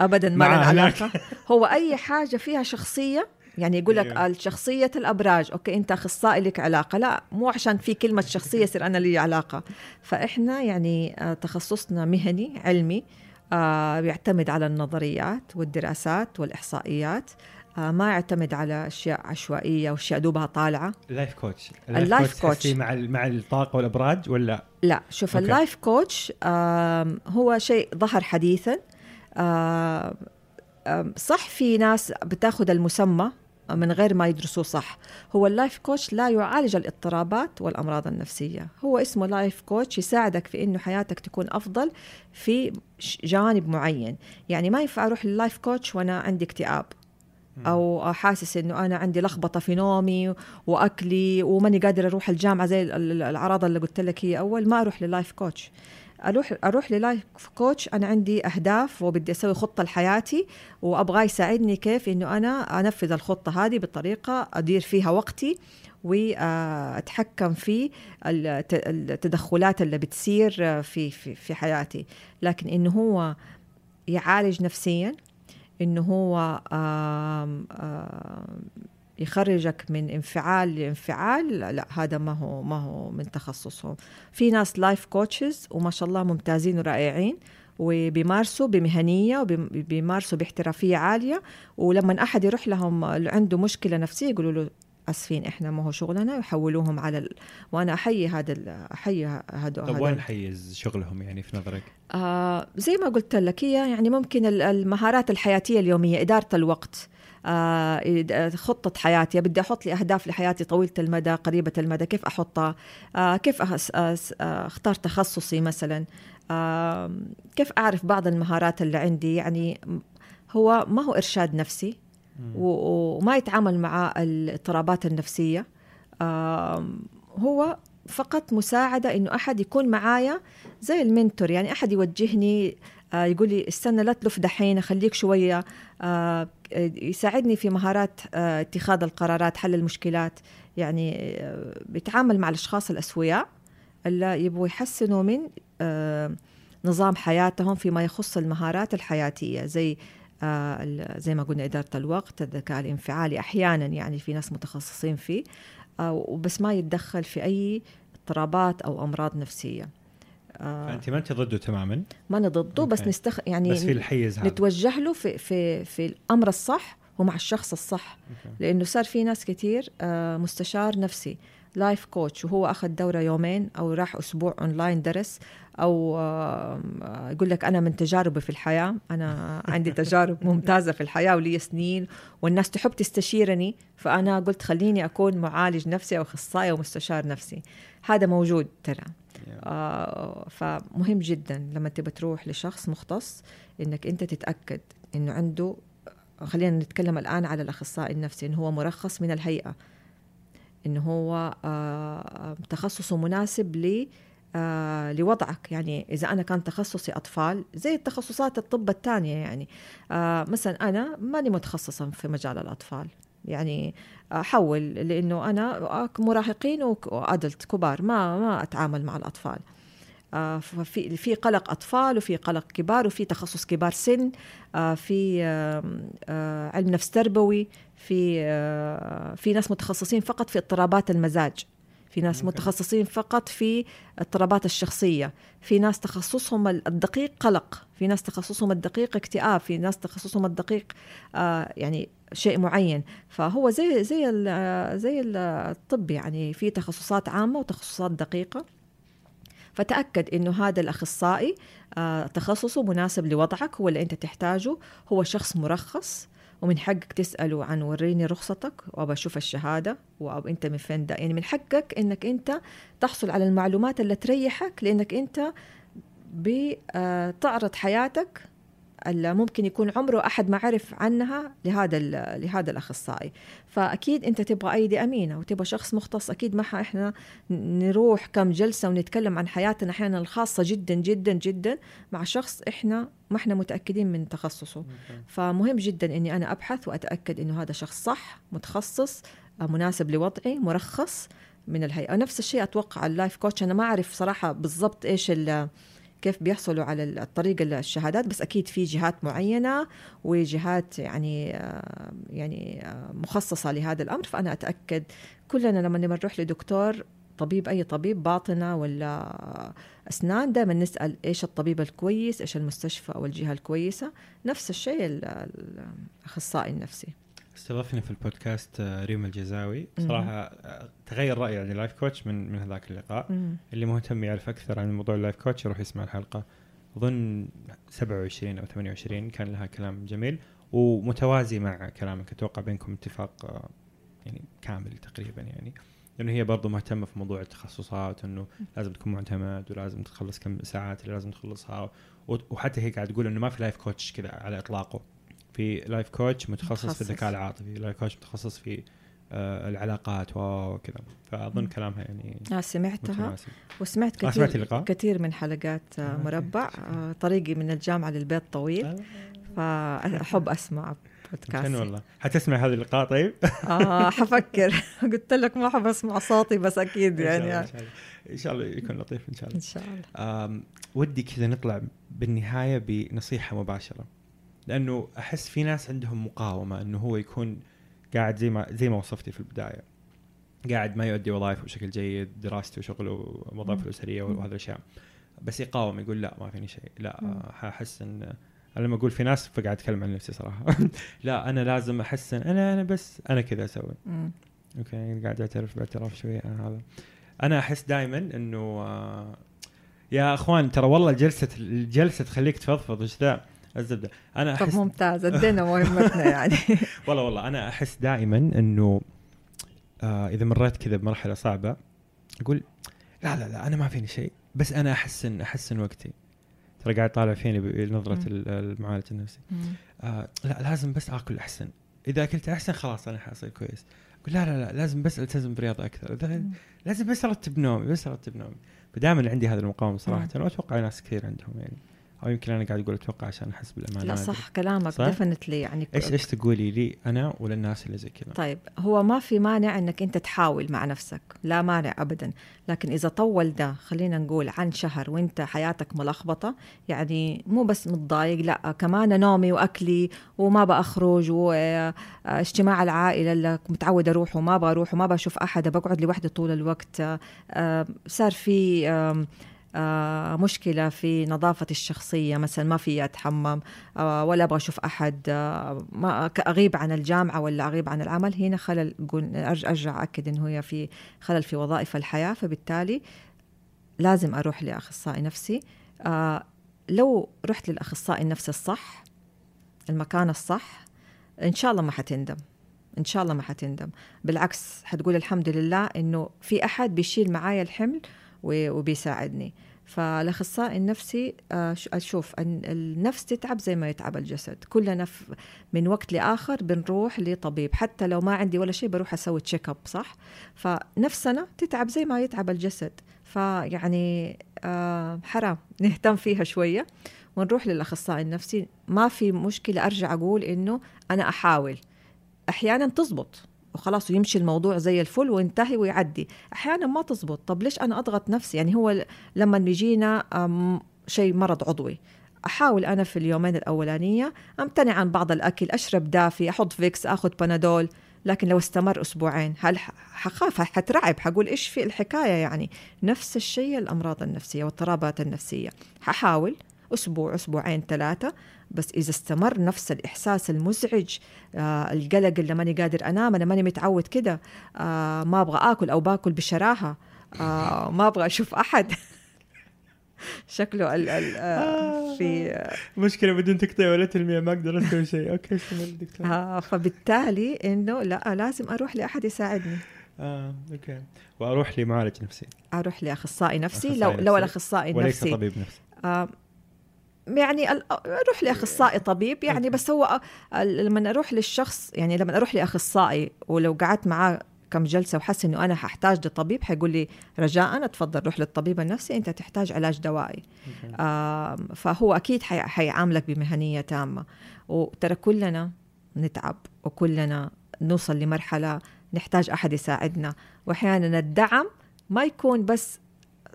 S2: ابدا ما لنا. علاقة. هو أي حاجة فيها شخصية يعني يقول لك
S1: أيوه.
S2: الشخصية الأبراج. أوكي أنت أخصائي لك علاقة. لا مو عشان في كلمة شخصية يصير أنا لي علاقة. فإحنا يعني آه، تخصصنا مهني علمي آه، بيعتمد على النظريات والدراسات والإحصائيات. ما يعتمد على أشياء عشوائية وأشياء دوبها طالعة.
S1: ال life
S2: coach. ال
S1: life coach. مع مع الطاقة والأبراج ولا؟
S2: لا شوف. ال life coach هو شيء ظهر حديثا. صح في ناس بتاخذ المسمى من غير ما يدرسوه صح. هو ال life coach لا يعالج الاضطرابات والأمراض النفسية. هو اسمه life coach يساعدك في إنه حياتك تكون أفضل في جانب معين. يعني ما ينفع أروح لل life coach وأنا عندي اكتئاب. أو حاسس إنه أنا عندي لخبطة في نومي وأكلي وماني قادر أروح الجامعة زي ال- ال- الأعراض اللي قلت لك هي. أول ما أروح لل life coach أروح أروح للايف كوتش أنا عندي أهداف وبدي أسوي خطة لحياتي وابغاه يساعدني كيف إنه أنا أنفذ الخطة هذه بطريقة أدير فيها وقتي وأتحكم في الت- التدخلات اللي بتصير في في في حياتي. لكن إنه هو يعالج نفسيا إنه هو يخرجك من انفعال لانفعال. لا, لا هذا ما هو ما هو من تخصصهم في ناس life coaches وما شاء الله ممتازين ورائعين وبيمارسوا بمهنية وبيمارسوا باحترافية عالية. ولما أحد يروح لهم عنده مشكلة نفسية يقولوا له أسفين إحنا ما هو شغلنا ويحولوهم على ال... وأنا أحيي هذا ال... أحيي هذا
S1: طب وين حيز شغلهم يعني في نظرك؟
S2: آه زي ما قلت لك هي يعني ممكن ال- المهارات الحياتية اليومية إدارة الوقت آه خطة حياتي بدي أحط لي أهداف لحياتي طويلة المدى قريبة المدى كيف أحطها؟ آه كيف أس- آه أختار تخصصي مثلا؟ آه كيف أعرف بعض المهارات اللي عندي؟ يعني هو ما هو إرشاد نفسي وما يتعامل مع الاضطرابات النفسية. آم، هو فقط مساعدة إنه أحد يكون معايا زي المنتور. يعني أحد يوجهني آه، يقول لي استنى لا تلف دحين خليك شوية آه، يساعدني في مهارات آه، اتخاذ القرارات حل المشكلات. يعني بيتعامل مع الأشخاص الأسوياء اللي يبغوا يحسنوا من نظام حياتهم فيما يخص المهارات الحياتية زي زي ما قلنا إدارة الوقت الذكاء الانفعالي أحيانا يعني في ناس متخصصين فيه آه، وبس ما يتدخل في أي اضطرابات أو أمراض نفسية. آه
S1: فأنت ما أنت ضده تماما؟
S2: ما أنا ضده بس. نستخ يعني
S1: بس في الحيز هذا.
S2: نتوجه له في في في الأمر الصح ومع الشخص الصح.
S1: أوكي.
S2: لأنه صار في ناس كتير آه، مستشار نفسي life coach وهو أخذ دورة يومين أو راح أسبوع اونلاين درس. أو يقول لك أنا من تجاربي في الحياة أنا عندي تجارب ممتازة في الحياة ولي سنين والناس تحب تستشيرني فأنا قلت خليني أكون معالج نفسي أو أخصائي أو مستشار نفسي. هذا موجود ترى. آه، فمهم جدا لما تبى تروح لشخص مختص إنك أنت تتأكد إنه عنده خلينا نتكلم الآن على الأخصائي النفسي إنه هو مرخص من الهيئة إنه هو آه، تخصصه مناسب ل آه، لوضعك. يعني إذا أنا كان تخصصي أطفال زي التخصصات الطب الثانية يعني. آه، مثلا أنا ماني متخصصه في مجال الأطفال. يعني أحول لأنه أنا مراهقين وأدلت كبار ما ما أتعامل مع الأطفال. آه، ففي في قلق أطفال وفي قلق كبار وفي تخصص كبار سن. آه، في آه، علم نفس تربوي في في ناس متخصصين فقط في اضطرابات المزاج. في ناس. متخصصين فقط في اضطرابات الشخصية. في ناس تخصصهم الدقيق قلق. في ناس تخصصهم الدقيق اكتئاب. في ناس تخصصهم الدقيق آه، يعني شيء معين. فهو زي زي ال- زي الطب يعني في تخصصات عامة وتخصصات دقيقة. فتأكد إنه هذا الأخصائي آه، تخصصه مناسب لوضعك هو اللي أنت تحتاجه. هو شخص مرخص. ومن حقك تسأله عن وريني رخصتك وأبى أشوف الشهادة وأب أنت من فين ده. يعني من حقك إنك أنت تحصل على المعلومات اللي تريحك لأنك أنت بتعرض حياتك ممكن يكون عمره أحد ما عرف عنها لهذا لهذا الأخصائي. فأكيد أنت تبغى ايدي أمينة وتبغى شخص مختص أكيد ما إحنا نروح كم جلسة ونتكلم عن حياتنا أحيانا الخاصة جدا جدا جدا مع شخص إحنا ما إحنا متأكدين من تخصصه. فمهم جدا إني أنا أبحث وأتأكد إنه هذا شخص صح متخصص مناسب لوضعي مرخص من الهيئة. نفس الشيء أتوقع اللايف كوتش أنا ما أعرف صراحة بالضبط إيش ال- كيف بيحصلوا على الطريقة الشهادات بس أكيد في جهات معينة وجهات يعني آه، يعني آه، مخصصة لهذا الأمر. فأنا أتأكد كلنا لما نروح لدكتور طبيب أي طبيب باطنة ولا أسنان دائما نسأل إيش الطبيب الكويس إيش المستشفى أو الجهة الكويسة. نفس الشيء ال- ال- الأخصائي النفسي.
S1: استضفنا في البودكاست آه، ريم الجزاوي. صراحة آه، تغير رأيي عن ال life coach من من هذاك اللقاء.
S2: مم.
S1: اللي مهتم يعرف أكثر عن موضوع ال life coach يروح يسمع الحلقة. أظن 27 أو 28 كان لها كلام جميل ومتوازي مع كلامك. أتوقع بينكم اتفاق آه، يعني كامل تقريبا يعني. لأنه هي برضو مهتمة في موضوع التخصصات إنه لازم تكون معتمد ولازم تخلص كم ساعات اللي لازم تخلصها وحتى هي قاعد تقول إنه ما في life coach كذا على إطلاقه. في life coach متخصص. في الذكاء العاطفي. life coach متخصص في آه العلاقات وكذا
S2: فأظن.
S1: كلامها يعني
S2: آه سمعتها. وسمعت
S1: آه،
S2: كثير
S1: اللقاء؟
S2: كثير من حلقات آه،
S1: آه،.
S2: مربع. آه، طريقي من الجامعة للبيت طويل. فأحب أسمع بودكاست
S1: والله. حتسمع هذا اللقاء طيب؟
S2: آه حفكر. قلت لك ما أحب أسمع صوتي بس
S1: إن الله-
S2: يعني.
S1: إن شاء الله. إن شاء الله يكون لطيف إن شاء الله.
S2: إن شاء الله.
S1: ودي كذا نطلع بالنهاية بنصيحة مباشرة. لأنه أحس في ناس عندهم مقاومة إنه هو يكون قاعد زي ما زي ما وصفتي في البداية قاعد ما يؤدي وظائفه بشكل جيد دراسته وشغله ووظائفه.
S2: الأسرية.
S1: وهذه الأشياء بس يقاوم يقول لا ما فيني شيء لا. آه، حاحس ان أنا لما أقول في ناس فقاعد أتكلم عن نفسي صراحة لا أنا لازم احسن أنا أنا بس أنا كذا
S2: أسوي.
S1: أوكي قاعد أعترف باعتراف شوي أنا هذا أنا أحس دائما إنه آه، يا أخوان ترى والله الجلسه الجلسة تخليك تفضفض وش ذا الزبدة. أنا
S2: طب
S1: احس
S2: ممتاز ادينا مهمتنا يعني.
S1: والله والله. أنا أحس دائما إنه آه إذا مريت كذا بمرحلة صعبة أقول لا لا لا أنا ما فيني شيء. بس أنا احسن احسن وقتي. ترى قاعد طالع فيني بنظره المعالج النفسي. آه لا لازم بس آكل أحسن. إذا أكلت أحسن خلاص أنا حاصير كويس. أقول لا لا لا لازم بس ألتزم برياضة
S2: أكثر.
S1: لازم بس أرتب نومي بس أرتب نومي. فدائما عندي هذه المقاومة
S2: صراحة.
S1: وأتوقع ناس كثير عندهم يعني. أو يمكن أنا قاعد أقول أتوقع عشان أحس بالامان
S2: لا
S1: ما.
S2: صح كلامك؟ definitely يعني
S1: إيش إيش تقولي لي أنا وللناس اللي زي كذا
S2: طيب هو ما في مانع إنك أنت تحاول مع نفسك لا مانع ابدا لكن إذا طول ده خلينا نقول عن شهر وأنت حياتك ملخبطة يعني مو بس متضايق لا كمان نومي وأكلي وما بخرج واجتماع العائلة اللي متعود أروح وما بروح وما بشوف أحد بقعد لوحدي طول الوقت آه، صار في آه، مشكلة في نظافة الشخصية مثلا ما في أتحمم آه، ولا أبغى أشوف أحد آه، ما أغيب عن الجامعة ولا أغيب عن العمل. هنا خلل أرجع أكد إنه هي في خلل في وظائف الحياة. فبالتالي لازم أروح لأخصائي نفسي. لو رحت للأخصائي النفسي الصح المكان الصح إن شاء الله ما حتندم. إن شاء الله ما حتندم. بالعكس حتقول الحمد لله إنه في أحد بيشيل معايا الحمل وبيساعدني. فالاخصائي النفسي أشوف أن النفس تتعب زي ما يتعب الجسد. كلنا من وقت لآخر بنروح لطبيب. حتى لو ما عندي ولا شيء بروح أسوي تشيك اب صح؟ فنفسنا تتعب زي ما يتعب الجسد. فيعني آه حرام نهتم فيها شوية. ونروح للأخصائي النفسي. ما في مشكلة أرجع أقول إنه أنا أحاول. أحيانا تزبط. وخلاص ويمشي الموضوع زي الفل وينتهي ويعدي. أحيانا ما تزبط. طب ليش أنا أضغط نفسي؟ يعني هو لما بيجينا شيء مرض عضوي. أحاول أنا في اليومين الأولانية أمتنع عن بعض الأكل أشرب دافي أحط فيكس أخذ بنادول. لكن لو استمر أسبوعين هل حخاف حترعب حقول إيش في الحكاية يعني؟ نفس الشيء الأمراض النفسية والاضطرابات النفسية. ححاول أسبوع أسبوعين ثلاثة بس إذا استمر نفس الإحساس المزعج آه القلق اللي ماني قادر أنام أنا ماني متعود كده آه ما أبغى آكل أو باكل بشراهة آه ما أبغى أشوف أحد. شكله ال ال آه في
S1: آه مشكلة بدون تقطيع ولا تلميع ما أقدر أسوي شيء. أوكي
S2: دكتور آه فبالتالي إنه لا لازم أروح لأحد يساعدني.
S1: آه أوكي. وأروح لمعالج نفسي.
S2: أروح لأخصائي نفسي أخصائي لو نفسي. لو الأخصائي
S1: النفسي وليس طبيب نفسي.
S2: آه يعني أروح لأخصائي طبيب يعني بس هو لما أروح للشخص يعني لما أروح لأخصائي ولو قعدت معاه كم جلسة وحس إنه أنا ححتاج لطبيب حيقول لي رجاء تفضل روح للطبيب النفسي أنت تحتاج علاج دوائي. آه فهو أكيد حيعاملك بمهنية تامة. وترى كلنا نتعب وكلنا نوصل لمرحلة نحتاج أحد يساعدنا. وأحيانا الدعم ما يكون بس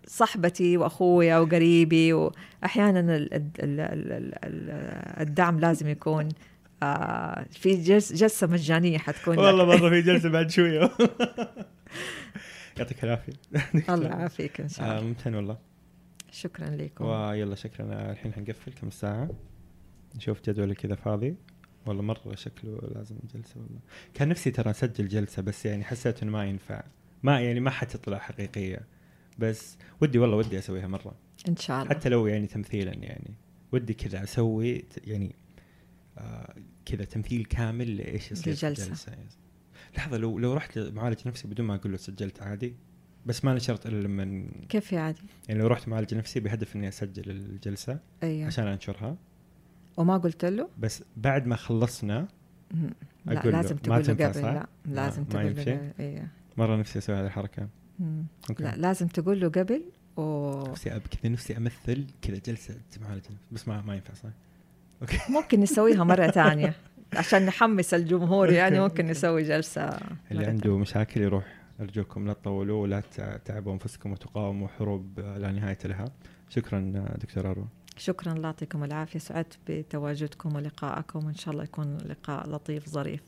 S2: صاحبتي وأخويا وقريبي وأحيانا الدعم لازم يكون آه في جلسة مجانية حتكون.
S1: والله مره في جلسة بعد شوية. يعطيك العافية.
S2: الله يعافيك إن شاء الله.
S1: آه ممتن والله.
S2: شكرا لكم.
S1: ويلا شكرا الحين حنقفل كم ساعة. نشوف جدولي كذا فاضي. والله مرة شكله لازم جلسة والله. كان نفسي ترى أسجل جلسة بس يعني حسيت إنه ما ينفع. ما يعني ما حتطلع حقيقية. بس ودي والله ودي أسويها مرة.
S2: إن شاء الله.
S1: حتى لو يعني تمثيلا يعني. ودي كذا أسوي يعني آه كذا تمثيل كامل لإيش
S2: يصير الجلسة جلسة.
S1: لحظة لو لو رحت معالج نفسي بدون ما أقول له سجلت عادي. بس ما نشرت إلا لما
S2: كيف عادي؟
S1: يعني لو رحت معالج نفسي بهدف إني أسجل الجلسة
S2: أيوه.
S1: عشان أنشرها.
S2: وما قلت له؟
S1: بس بعد ما خلصنا
S2: لا لازم تقول له قبل لا لازم تقول له أيوه.
S1: مرة نفسي أسوي هذه الحركة.
S2: أوكي. لا لازم تقول له قبل و...
S1: نفسي كذا نفسي امثل كذا جلسة معالجه بس ما ما ينفع صح؟
S2: أوكي. ممكن نسويها مرة ثانية عشان نحمس الجمهور يعني ممكن نسوي جلسة
S1: اللي عنده مشاكل يروح أرجوكم لا تطولوا ولا تعبوا أنفسكم وتقاوموا حروب لا نهاية لها. شكرا دكتور أروى.
S2: شكرا الله يعطيكم العافية. سعدت بتواجدكم ولقائكم وإن شاء الله يكون لقاء لطيف ظريف.